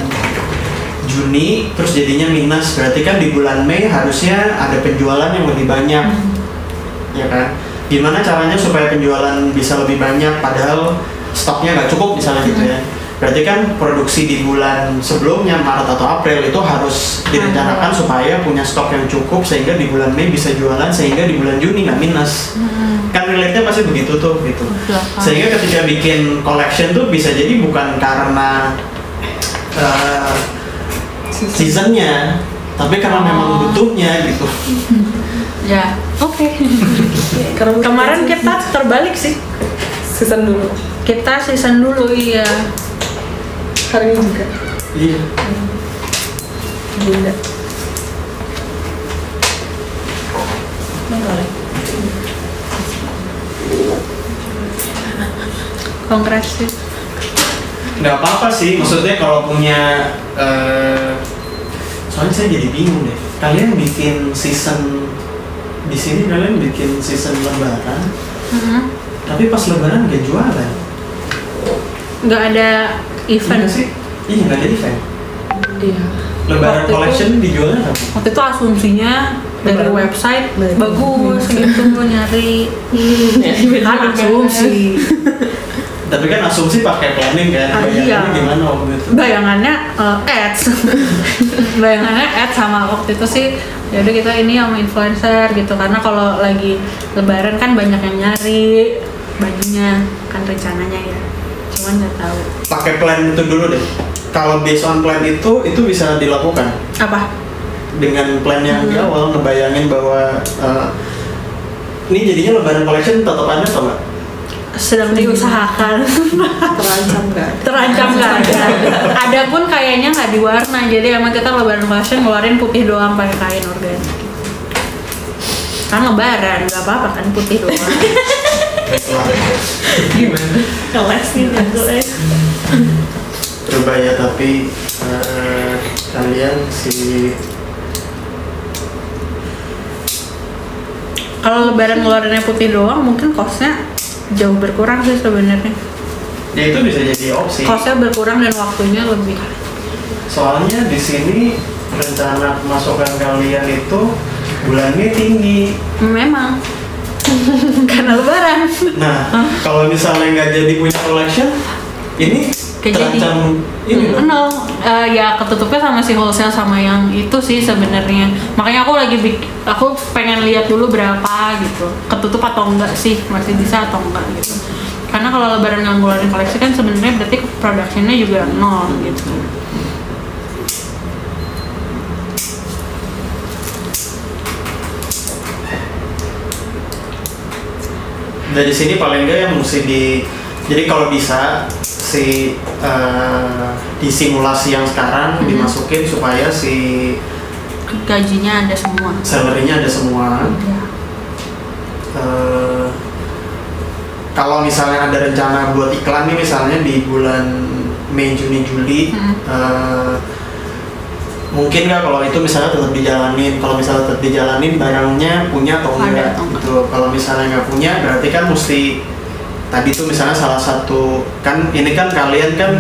Juni terus jadinya minus. Berarti kan di bulan Mei harusnya ada penjualan yang lebih banyak. Ya kan? Gimana caranya supaya penjualan bisa lebih banyak padahal stoknya nggak cukup misalnya gitu ya? Berarti kan produksi di bulan sebelumnya Maret atau April itu harus direncanakan supaya punya stok yang cukup sehingga di bulan Mei bisa jualan sehingga di bulan Juni nggak minus. Kan relate-nya pasti begitu tuh gitu. Sehingga ketika bikin collection tuh bisa jadi bukan karena eh, seasonnya. Tapi karena memang butuhnya gitu. Ya, oke. Kemarin kita terbalik sih. season dulu. Kita season dulu iya. hari ini juga. Iya. Bunda. Kongres sih. Nggak apa-apa sih maksudnya kalau punya eh, soalnya saya jadi bingung deh. Kalian bikin season di sini kalian bikin season lebaran Mhm. tapi pas lebaran nggak jualan. Nggak ada event. Iya sih. Iya nggak ada event. Iya. Lebaran Waktu itu- collection dijualnya apa? Waktu itu asumsinya dari Lebaran. website Bagus. bagus gitu nyari. Kan asumsi tapi kan asumsi pakai planning kan Ah, bayangannya iya. gimana waktu itu. Bayangannya eh, ads. Bayangannya ads sama waktu itu sih ya udah kita ini sama influencer gitu. Karena kalau lagi lebaran kan banyak yang nyari bajunya kan rencananya ya. Cuman nggak tahu. Pakai plan itu dulu deh. Kalau based on plan itu itu bisa dilakukan. Apa? Dengan plan yang di Hmm. awal ngebayangin bahwa eh, ini jadinya lebaran collection tetap ada atau enggak? Sedang diusahakan. Terancam nggak? Ada. terancam nggak ada. Ada pun kayaknya nggak diwarna jadi emang kita lebaran fashion ngeluarin putih doang pakai kain organik. Kan lebaran nggak apa-apa kan putih doang. Gimana? kelas nih kelas Coba ya tapi eh, kalian si kalau lebaran ngeluarinnya putih doang mungkin costnya jauh berkurang sih sebenarnya ya itu bisa jadi opsi. costnya berkurang dan waktunya lebih Soalnya di sini rencana pemasukan kalian itu bulannya tinggi. memang karena lebaran Nah, kalau misalnya nggak jadi punya collection, ini Jadi. terancam ini dong. nol Eh, ya ketutupnya sama si wholesale sama yang itu sih sebenarnya. Makanya aku lagi bik aku pengen lihat dulu berapa gitu. Ketutup atau enggak sih? Masih bisa atau enggak gitu. Karena kalau lebaran nggak ngeluarin koleksi kan sebenarnya berarti productionnya juga nol gitu. Dari sini paling enggak yang mesti di jadi kalau bisa si eh, di simulasi yang sekarang Mhm. dimasukin supaya si gajinya ada semua salary-nya ada semua Ya. Eh, kalau misalnya ada rencana buat iklan nih misalnya di bulan Mei Juni Juli Hmm. eh, mungkin nggak kalau itu misalnya tetap dijalanin kalau misalnya tetap dijalanin barangnya punya atau Ada enggak atau enggak. gitu kalau misalnya nggak punya berarti kan mesti tadi tuh misalnya salah satu kan ini kan kalian kan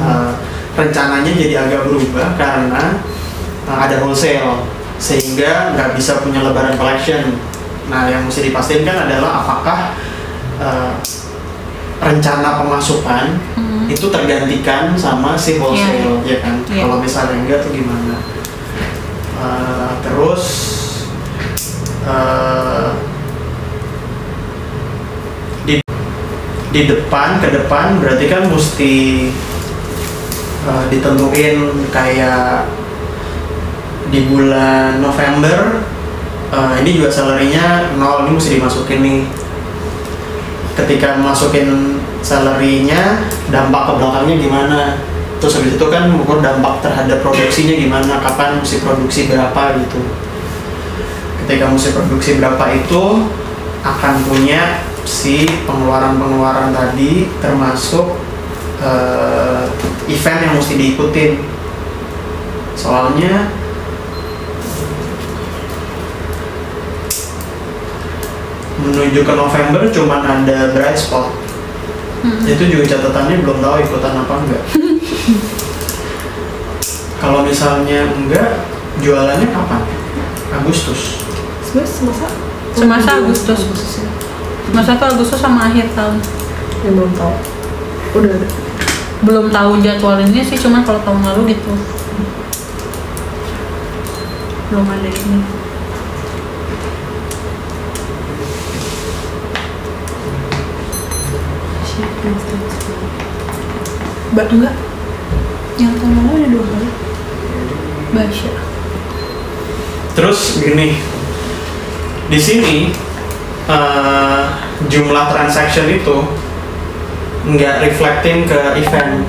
eh, rencananya jadi agak berubah karena eh, ada wholesale. Sehingga nggak bisa punya lebaran collection. Nah yang mesti dipastikan kan adalah apakah eh, rencana pemasukan Hmm. itu tergantikan sama si wholesale ya kan? Iya. kalau misalnya enggak tuh gimana? Eh, terus di depan ke depan berarti kan mesti eh, ditentuin kayak di bulan November eh, ini juga salary-nya nol ini mesti dimasukin nih. Ketika masukin salary-nya dampak ke belakangnya gimana? Terus habis itu kan mengukur dampak terhadap produksinya gimana? Kapan mesti produksi berapa gitu. Ketika mesti produksi berapa itu akan punya si pengeluaran-pengeluaran tadi termasuk eh, event yang mesti diikutin. Soalnya menuju ke November cuman ada bright spot. Itu juga catatannya belum tahu ikutan apa enggak. Kalau misalnya enggak jualannya kapan? Agustus. Sebenarnya semasa Semasa Agustus. ya. Masa tuh Agustus sama akhir tahun. yang belum tahu udah ada Belum tahu jadwal ini sih, cuma kalau tahun lalu gitu. Belum ada ini. Mbak enggak? Yang tahun lalu ada dua kali. Basya. Terus gini, di sini eh, jumlah transaction itu nggak reflecting ke event.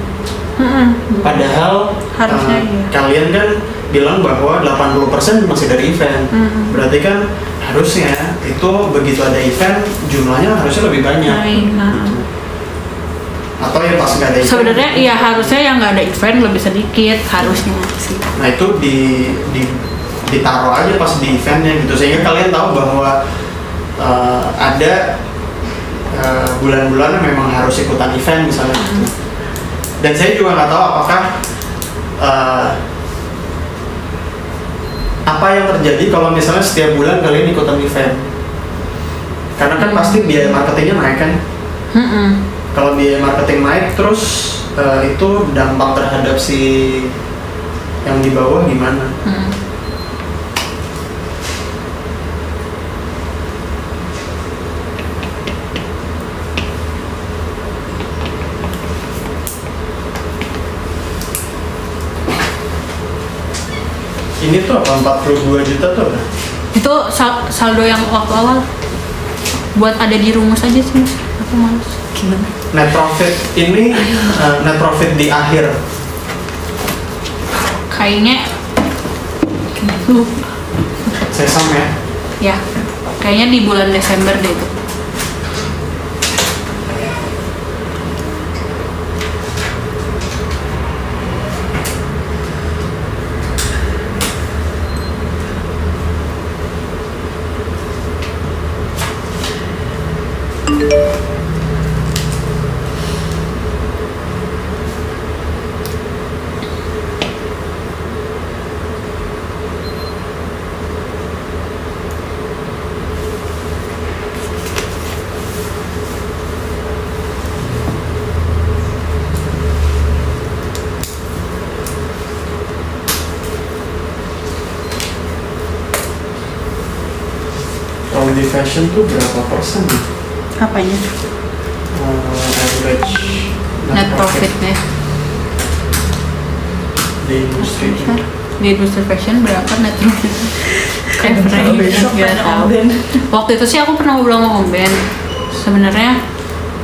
Mm-mm. Padahal Harusnya eh, iya. kalian kan bilang bahwa 80% masih dari event. Mm-mm. Berarti kan harusnya itu begitu ada event jumlahnya harusnya lebih banyak. Nah. Gitu. Atau ya pas nggak ada event. Sebenarnya iya harusnya yang nggak ada event lebih sedikit harusnya sih. Nah itu di, di ditaruh aja pas di eventnya gitu sehingga kalian tahu bahwa eh, ada eh, bulan-bulan yang memang harus ikutan event misalnya gitu. Dan saya juga nggak tahu apakah eh, apa yang terjadi kalau misalnya setiap bulan kalian ikutan event. Karena kan pasti biaya marketingnya naik kan. Kalau biaya marketing naik terus eh, itu dampak terhadap si yang di bawah gimana? Mm. Ini tuh apa 42 juta tuh apa? Itu sal- saldo yang waktu awal buat ada di rumus aja sih Mas. Aku males. Gimana? Net profit ini eh, net profit di akhir. Kayaknya Lupa. Sesam ya. ya kayaknya di bulan Desember deh itu. Kalau di fashion tuh berapa persen ya? Apanya? Eh, average Net profitnya. di industri. Di industri fashion berapa net profit? Nggak tahu. Waktu itu sih aku pernah ngobrol sama Om Ben. Sebenarnya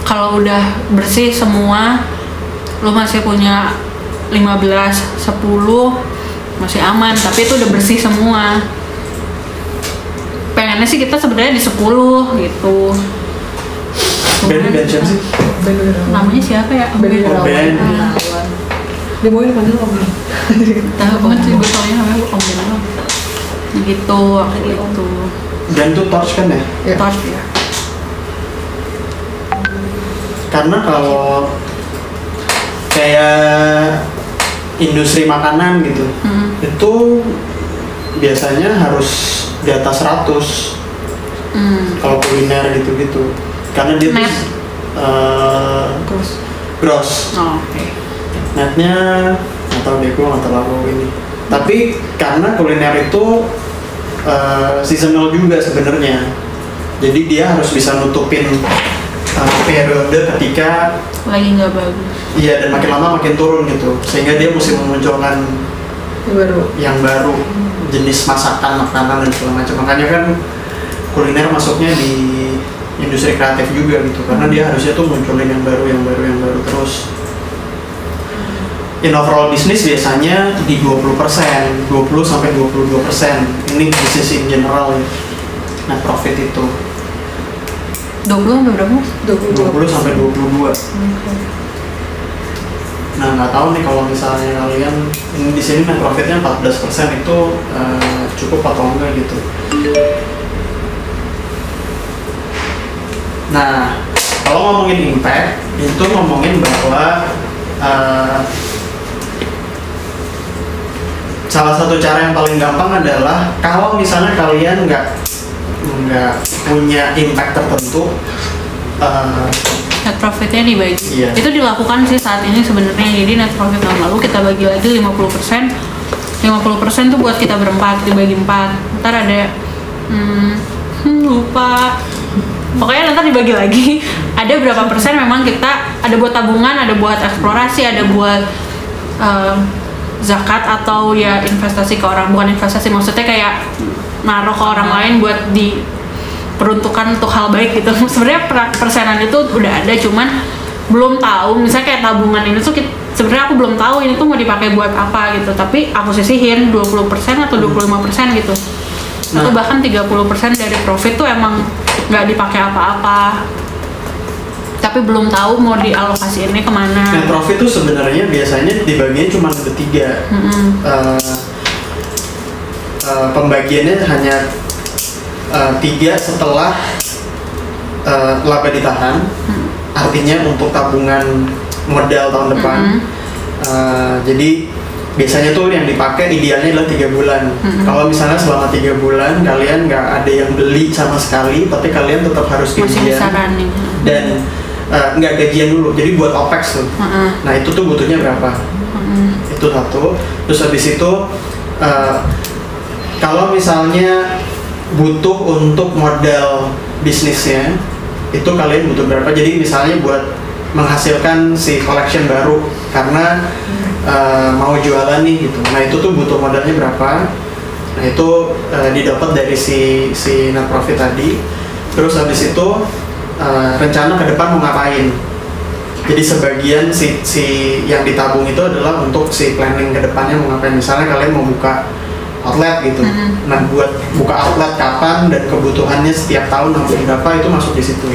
kalau udah bersih semua, lu masih punya 15, 10 masih aman, tapi itu udah bersih semua. Pengennya sih kita sebenarnya di 10 gitu. Ben Ben siapa sih? Namanya siapa ya? Ben. Oh, Ben. Dia mau dipanggil om. Tahu banget sih gue taunya namanya Om Ben doang. Gitu, waktu itu. Ben tuh torch kan ya? Ya. Torch ya. Karena kalau kayak industri makanan gitu, Hmm. itu biasanya harus di atas 100 Hmm. kalau kuliner gitu-gitu. Karena dia tuh Net. eh, Terus. gross. Oh, oke. netnya atau deh gue nggak terlalu ini tapi karena kuliner itu uh, seasonal juga sebenarnya jadi dia harus bisa nutupin uh, periode ketika Lagi nggak bagus. iya dan makin lama makin turun gitu sehingga dia mesti memunculkan Yang baru. Yang baru. Jenis masakan makanan dan segala macam. Makanya kan kuliner masuknya di industri kreatif juga gitu. Karena dia harusnya tuh munculin yang baru yang baru yang baru terus. In overall bisnis biasanya di 20 20 sampai 22 ini bisnis in general ya net profit itu. 20 sampai berapa? 20 sampai 22 Nah nggak tahu nih kalau misalnya kalian di sini net profitnya 14% itu eh, cukup atau enggak gitu. Nah kalau ngomongin impact itu ngomongin bahwa eh, salah satu cara yang paling gampang adalah kalau misalnya kalian nggak nggak punya impact tertentu eh, net profitnya dibagi Iya. itu dilakukan sih saat ini sebenarnya. Jadi net profit tahun lalu kita bagi lagi 50% 50% tuh buat kita berempat dibagi empat. Ntar ada hmm, hmm, lupa. Pokoknya ntar dibagi lagi. Ada berapa persen memang kita ada buat tabungan ada buat eksplorasi ada buat eh, zakat atau ya investasi ke orang. Bukan investasi maksudnya kayak naruh ke orang lain buat di peruntukan untuk hal baik gitu. Sebenarnya per- persenan itu udah ada cuman belum tahu. Misalnya kayak tabungan ini tuh sebenarnya aku belum tahu ini tuh mau dipakai buat apa gitu. Tapi aku sisihin 20% atau 25% gitu. Atau Nah. bahkan 30% dari profit tuh emang nggak dipakai apa-apa. Tapi belum tahu mau dialokasi ini ke mana. Net profit itu sebenarnya biasanya dibaginya cuma ada tiga. Mm-mm. Eh, eh, pembagiannya hanya eh, tiga setelah eh, laba ditahan. Artinya untuk tabungan modal tahun depan. Eh, jadi biasanya tuh yang dipakai idealnya adalah tiga bulan. Kalau misalnya selama tiga bulan kalian nggak ada yang beli sama sekali, tapi kalian tetap harus gajian running dan nggak gajian dulu. Jadi buat opex tuh. Heeh. Nah itu tuh butuhnya berapa? Itu satu. Terus habis itu eh, kalau misalnya butuh untuk modal bisnisnya, itu kalian butuh berapa? Jadi misalnya buat menghasilkan si collection baru karena eh, mau jualan nih gitu. Nah itu tuh butuh modalnya berapa? Nah itu eh, didapat dari si si net profit tadi. Terus habis itu eh, rencana ke depan mau ngapain? Jadi sebagian si, si yang ditabung itu adalah untuk si planning ke depannya mau ngapain. Misalnya kalian mau buka outlet gitu. Nah, buat buka outlet kapan dan kebutuhannya setiap tahun harus berapa itu masuk di situ.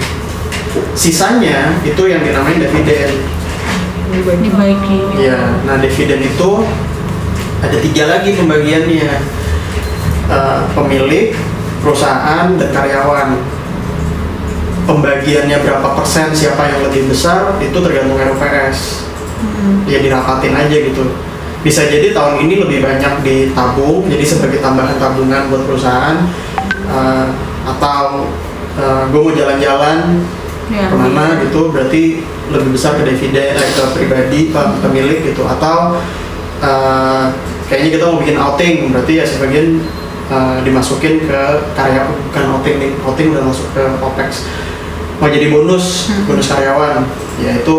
Sisanya itu yang dinamain dividen. dibagi Ya, nah dividen itu ada tiga lagi pembagiannya. Eh, pemilik, perusahaan, dan karyawan. Pembagiannya berapa persen, siapa yang lebih besar, itu tergantung RUPS. Ya dirapatin aja gitu. Bisa jadi tahun ini lebih banyak ditabung, jadi sebagai tambahan tabungan buat perusahaan. Eh, atau gue mau jalan-jalan ya, ke mana gitu berarti lebih besar ke dividen eh, ke pribadi pe- pemilik gitu. Atau eh, kayaknya kita mau bikin outing berarti ya sebagian eh, dimasukin ke karya bukan outing nih outing udah masuk ke opex. Mau jadi bonus bonus karyawan ya itu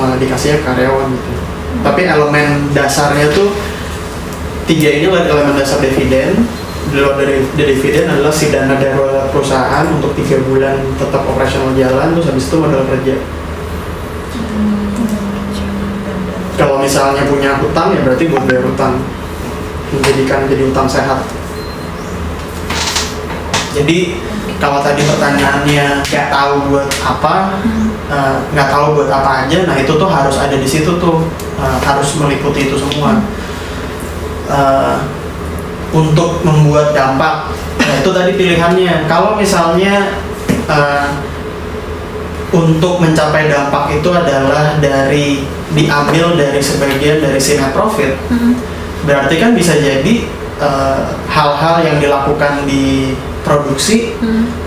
eh, dikasihnya ke karyawan gitu tapi elemen dasarnya tuh tiga ini elemen dasar dividen. Di luar dari dari dividen adalah si dana darurat perusahaan untuk tiga bulan tetap operasional jalan terus habis itu modal kerja. Kalau misalnya punya hutang ya berarti buat bayar hutang menjadikan jadi hutang sehat. Jadi kalau tadi pertanyaannya nggak tahu buat apa eh, nggak tahu buat apa aja nah itu tuh harus ada di situ tuh eh, harus meliputi itu semua. Eh, untuk membuat dampak nah, itu tadi pilihannya. Kalau misalnya eh, untuk mencapai dampak itu adalah dari diambil dari sebagian dari si net profit berarti kan bisa jadi hal-hal yang dilakukan di produksi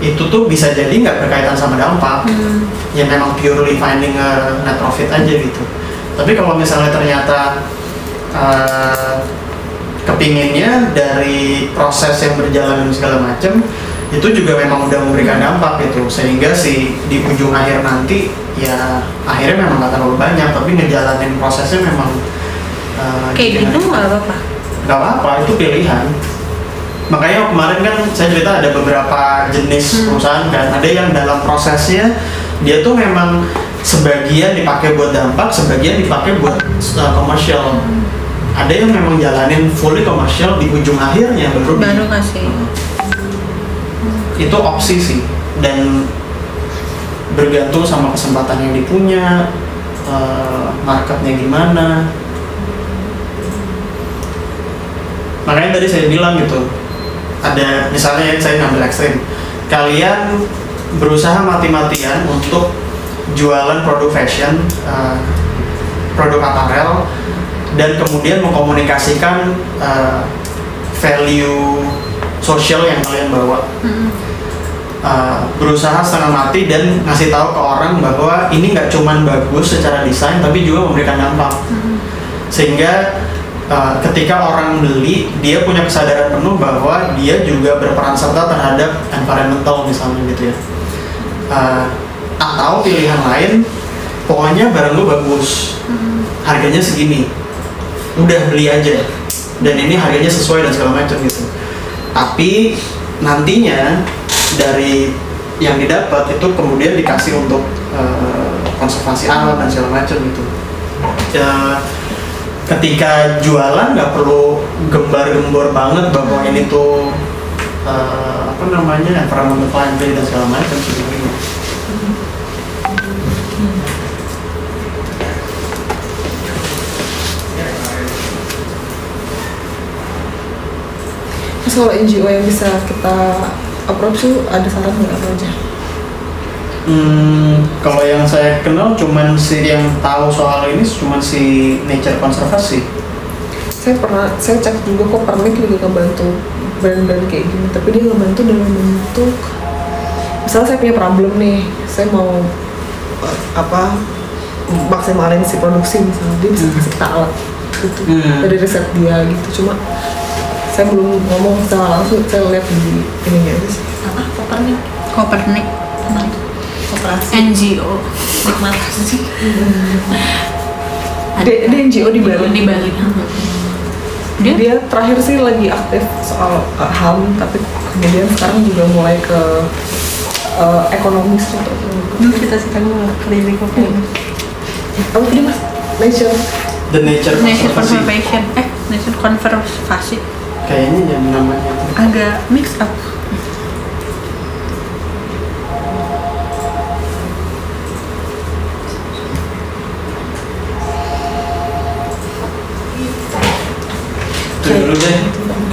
itu tuh bisa jadi nggak berkaitan sama dampak. Ya memang purely finding a net profit aja gitu tapi kalau misalnya ternyata eh, kepinginnya dari proses yang berjalan dan segala macam itu juga memang udah memberikan dampak gitu. Sehingga si di ujung akhir nanti ya akhirnya memang nggak terlalu banyak tapi ngejalanin prosesnya memang eh, kayak gitu nggak apa-apa? Nggak apa-apa itu pilihan. Makanya kemarin kan saya cerita ada beberapa jenis perusahaan kan. Ada yang dalam prosesnya dia tuh memang sebagian dipakai buat dampak sebagian dipakai buat uh, komersial ada yang memang jalanin fully komersial di ujung akhirnya baru baru kasih. Itu opsi sih. Dan bergantung sama kesempatan yang dipunya eh, marketnya gimana. Makanya tadi saya bilang gitu ada misalnya yang saya ngambil ekstrim. Kalian berusaha mati-matian untuk jualan produk fashion eh, produk apparel dan kemudian mengkomunikasikan eh, value sosial yang kalian bawa. Uh, berusaha setengah mati dan ngasih tahu ke orang bahwa ini nggak cuman bagus secara desain tapi juga memberikan dampak. Sehingga uh, ketika orang beli dia punya kesadaran penuh bahwa dia juga berperan serta terhadap environmental misalnya gitu ya. Uh, atau pilihan lain pokoknya barang lu bagus. Harganya segini. Udah beli aja. Dan ini harganya sesuai dan segala macam gitu. Tapi nantinya dari yang didapat itu kemudian dikasih untuk eh, konservasi alam dan segala macam gitu. Ya, ketika jualan nggak perlu gembar-gembor banget bahwa ini tuh eh, apa namanya environmental friendly dan segala macam sebenarnya Terus kalau NGO yang bisa kita approach tuh ada saran nggak apa aja? Hmm, kalau yang saya kenal cuman si yang tahu soal ini cuman si Nature Conservancy. Saya pernah, saya cek juga kok Pernik juga ngebantu brand-brand kayak gini, tapi dia ngebantu dalam bentuk misalnya saya punya problem nih, saya mau eh, apa maksimalin si produksi misalnya dia bisa kasih kita alat gitu Hmm. dari riset dia gitu cuma saya belum ngomong secara langsung saya lihat di ininya aja sih. Apa? Kopernik? Kopernik. Koperasi. NGO nikmat. Sih dia, dia NGO di Bali. Di Bali. Dia? Dia terakhir sih lagi aktif soal uh, HAM tapi kemudian sekarang juga mulai ke uh, ekonomis gitu. Dulu kita sih kan keliling Kopernik. Apa tadi mas? Nature. The Nature Nature. Conservation. Eh Nature Conservation Kayaknya yang namanya itu. agak mix up Itu dulu deh.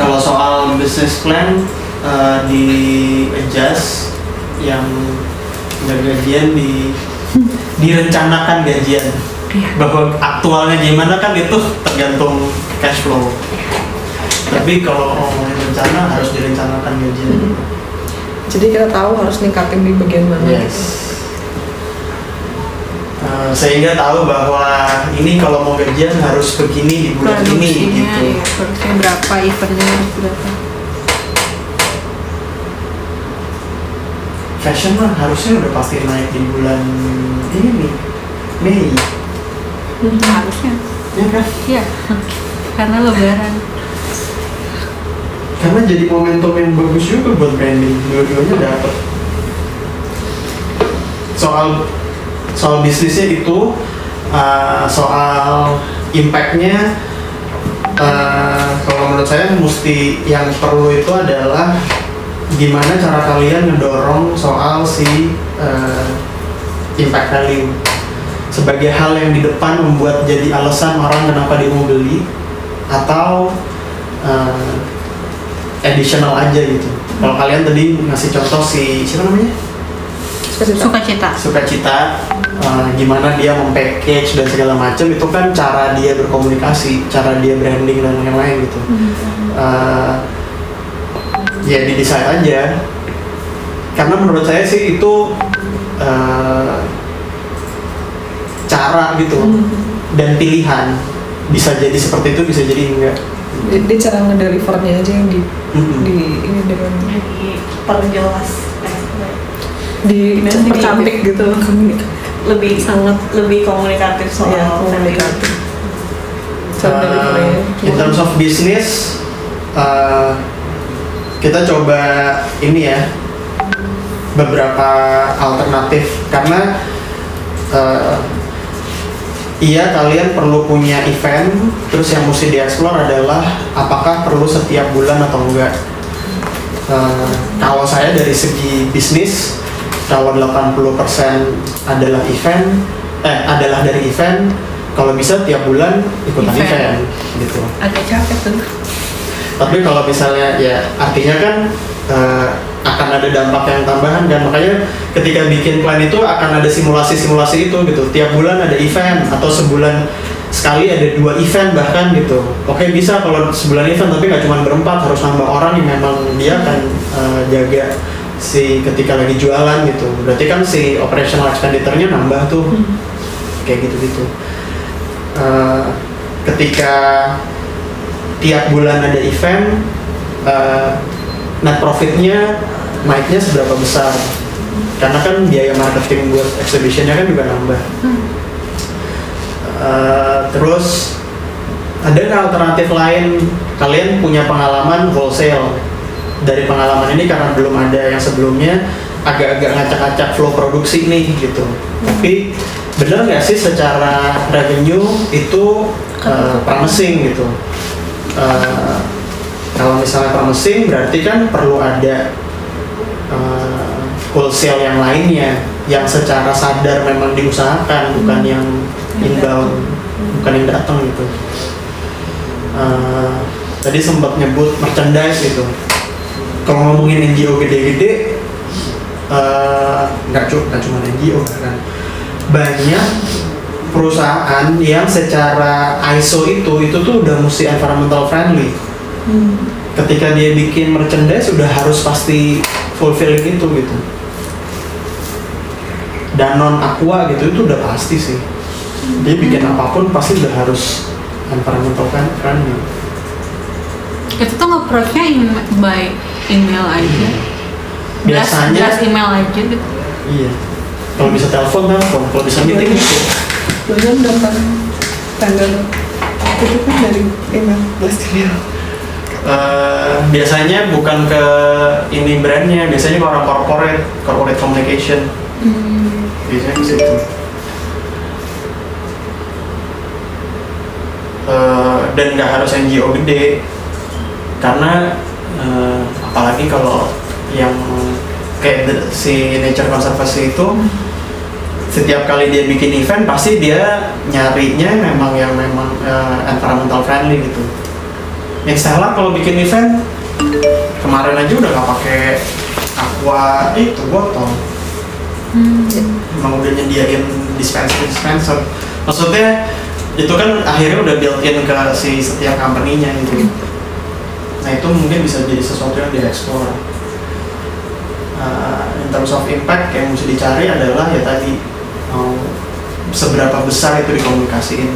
Kalau soal business plan eh, di adjust yang nggak gajian di direncanakan gajian. Bahwa aktualnya gimana kan itu tergantung cash flow. Tapi kalau ngomongin rencana harus direncanakan gajian. jadi kita tahu harus ningkatin di bagian mana Yes. Eh, sehingga tahu bahwa ini kalau mau gajian harus begini di bulan ini produksinya gitu. ya produksinya berapa eventnya berapa. Fashion mah harusnya udah pasti naik di bulan ini nih, Mei, harusnya. Ya kan? iya. Karena lebaran Karena jadi momentum yang bagus juga buat branding, dua-duanya dapet. Soal soal bisnisnya itu, uh, soal impactnya, uh, kalau menurut saya mesti yang perlu itu adalah gimana cara kalian ngedorong soal si uh, impact value sebagai hal yang di depan membuat jadi alasan orang kenapa dia mau beli atau uh, additional aja gitu. Kalau kalian tadi ngasih contoh si siapa namanya? suka cita Sukacita uh, gimana dia mempackage dan segala macam itu kan cara dia berkomunikasi, cara dia branding dan lain-lain gitu. Uh, ya didesain aja. Karena menurut saya sih itu uh, cara gitu dan pilihan bisa jadi seperti itu bisa jadi enggak. Dia, dia cara ngedelivernya aja yang di Mm-mm. di ini dengan jadi perjelas eh, di percantik gitu lebih sangat lebih komunikatif soal value. komunikatif. Uh, in terms of business uh, kita coba ini ya beberapa alternatif karena uh, iya kalian perlu punya event terus yang mesti dieksplor adalah apakah perlu setiap bulan atau enggak. Uh, kalau saya dari segi bisnis kalau 80% adalah event eh adalah dari event kalau bisa tiap bulan ikutan Event. event, gitu. Agak capek tuh. Tapi kalau misalnya ya artinya kan eh, akan ada dampak yang tambahan kan makanya ketika bikin plan itu akan ada simulasi-simulasi itu gitu. Tiap bulan ada event atau sebulan sekali ada dua event bahkan gitu. Oke bisa kalau sebulan event tapi nggak cuma berempat harus nambah orang yang memang dia akan eh, jaga si ketika lagi jualan gitu. Berarti kan si operational expenditure-nya nambah tuh. Kayak gitu-gitu. Eh, ketika tiap bulan ada event eh, net profitnya naiknya seberapa besar? Karena kan biaya marketing buat exhibitionnya kan juga nambah. Eh, terus ada alternatif lain? Kalian punya pengalaman wholesale? Dari pengalaman ini karena belum ada yang sebelumnya agak-agak ngacak-ngacak flow produksi nih gitu. Tapi bener nggak sih secara revenue itu eh, promising gitu? Eh, kalau misalnya promising berarti kan perlu ada eh, wholesale yang lainnya yang secara sadar memang diusahakan bukan yang inbound bukan yang datang gitu. Eh, tadi sempat nyebut merchandise gitu. Kalau ngomongin NGO gede-gede eh, nggak cuma nggak cuma NGO kan. Banyak perusahaan yang secara ISO itu itu tuh udah mesti environmental friendly ketika dia bikin merchandise udah harus pasti fulfilling itu gitu. Dan non aqua gitu itu udah pasti sih. Dia bikin apa pun pasti udah harus environmental friend- friendly itu tuh nge-approach-nya em- by email aja. Blast- Biasanya- blast email aja gitu. Iya. Kalau bisa telepon telepon. Kalau bisa meeting gitu Bahkan dapat tanggal itu kan dari email. Blast email. Eh, biasanya bukan ke ini brandnya biasanya ke orang corporate corporate communication. Biasanya ke situ. Eh, dan nggak harus NGO gede. Karena eh, apalagi kalau yang kayak the- si nature conservancy itu setiap kali dia bikin event pasti dia nyarinya memang yang memang eh, environmental friendly gitu Stella kalau bikin event kemarin aja udah nggak pakai aqua itu botol. Emang udah nyediain dispenser dispenser. Maksudnya itu kan akhirnya udah built in ke si setiap company-nya gitu. Nah itu mungkin bisa jadi sesuatu yang dieksplor Uh, in terms of impact yang mesti dicari adalah ya tadi mau seberapa besar itu dikomunikasiin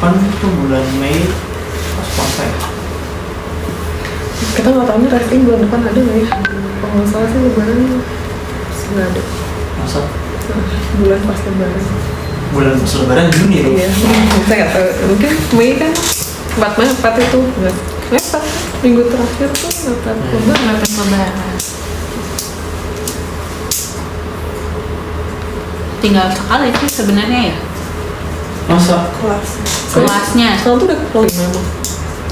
depan itu? Bulan Mei? Pas puasa ya? Kita nggak tahu nih resting bulan depan ada nggak ya? Kalau nggak salah sih lebaran nggak ada. masa? Nah, bulan pas lebaran. bulan pas lebaran Juni loh Iya, saya nggak tahu. Mungkin Mei kan? Empat Mei empat itu. Nggak. Mepet minggu terakhir tuh mepet lebaran. mepet lebaran. Tinggal sekali sih sebenarnya ya masa Kelas. kelasnya Sekarang tuh udah kelima emang.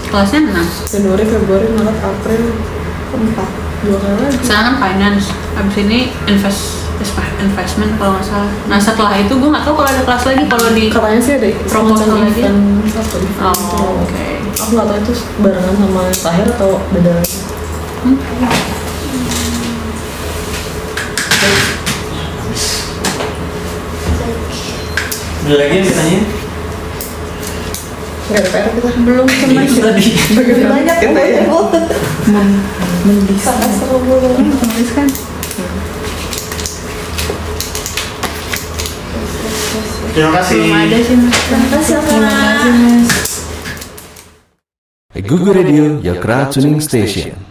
kelasnya enam Januari, Februari, Maret, April, empat dua kali lagi. sekarang kan finance abis ini invest investment kalau nggak salah nah setelah itu gue nggak tahu kalau ada kelas lagi kalau di Katanya sih ada Proposal semacam lagi. oh oke Aku nggak tahu itu barengan sama Tahir atau beda lagi. Ada lagi yang ditanya Nggak ada PR kita. belum cuma itu tadi Banyak kita ya. Sangat seru dulu. nulis kan terima kasih belum ada sih mas Terima kasih Kak. Google Radio, your crowd tuning station.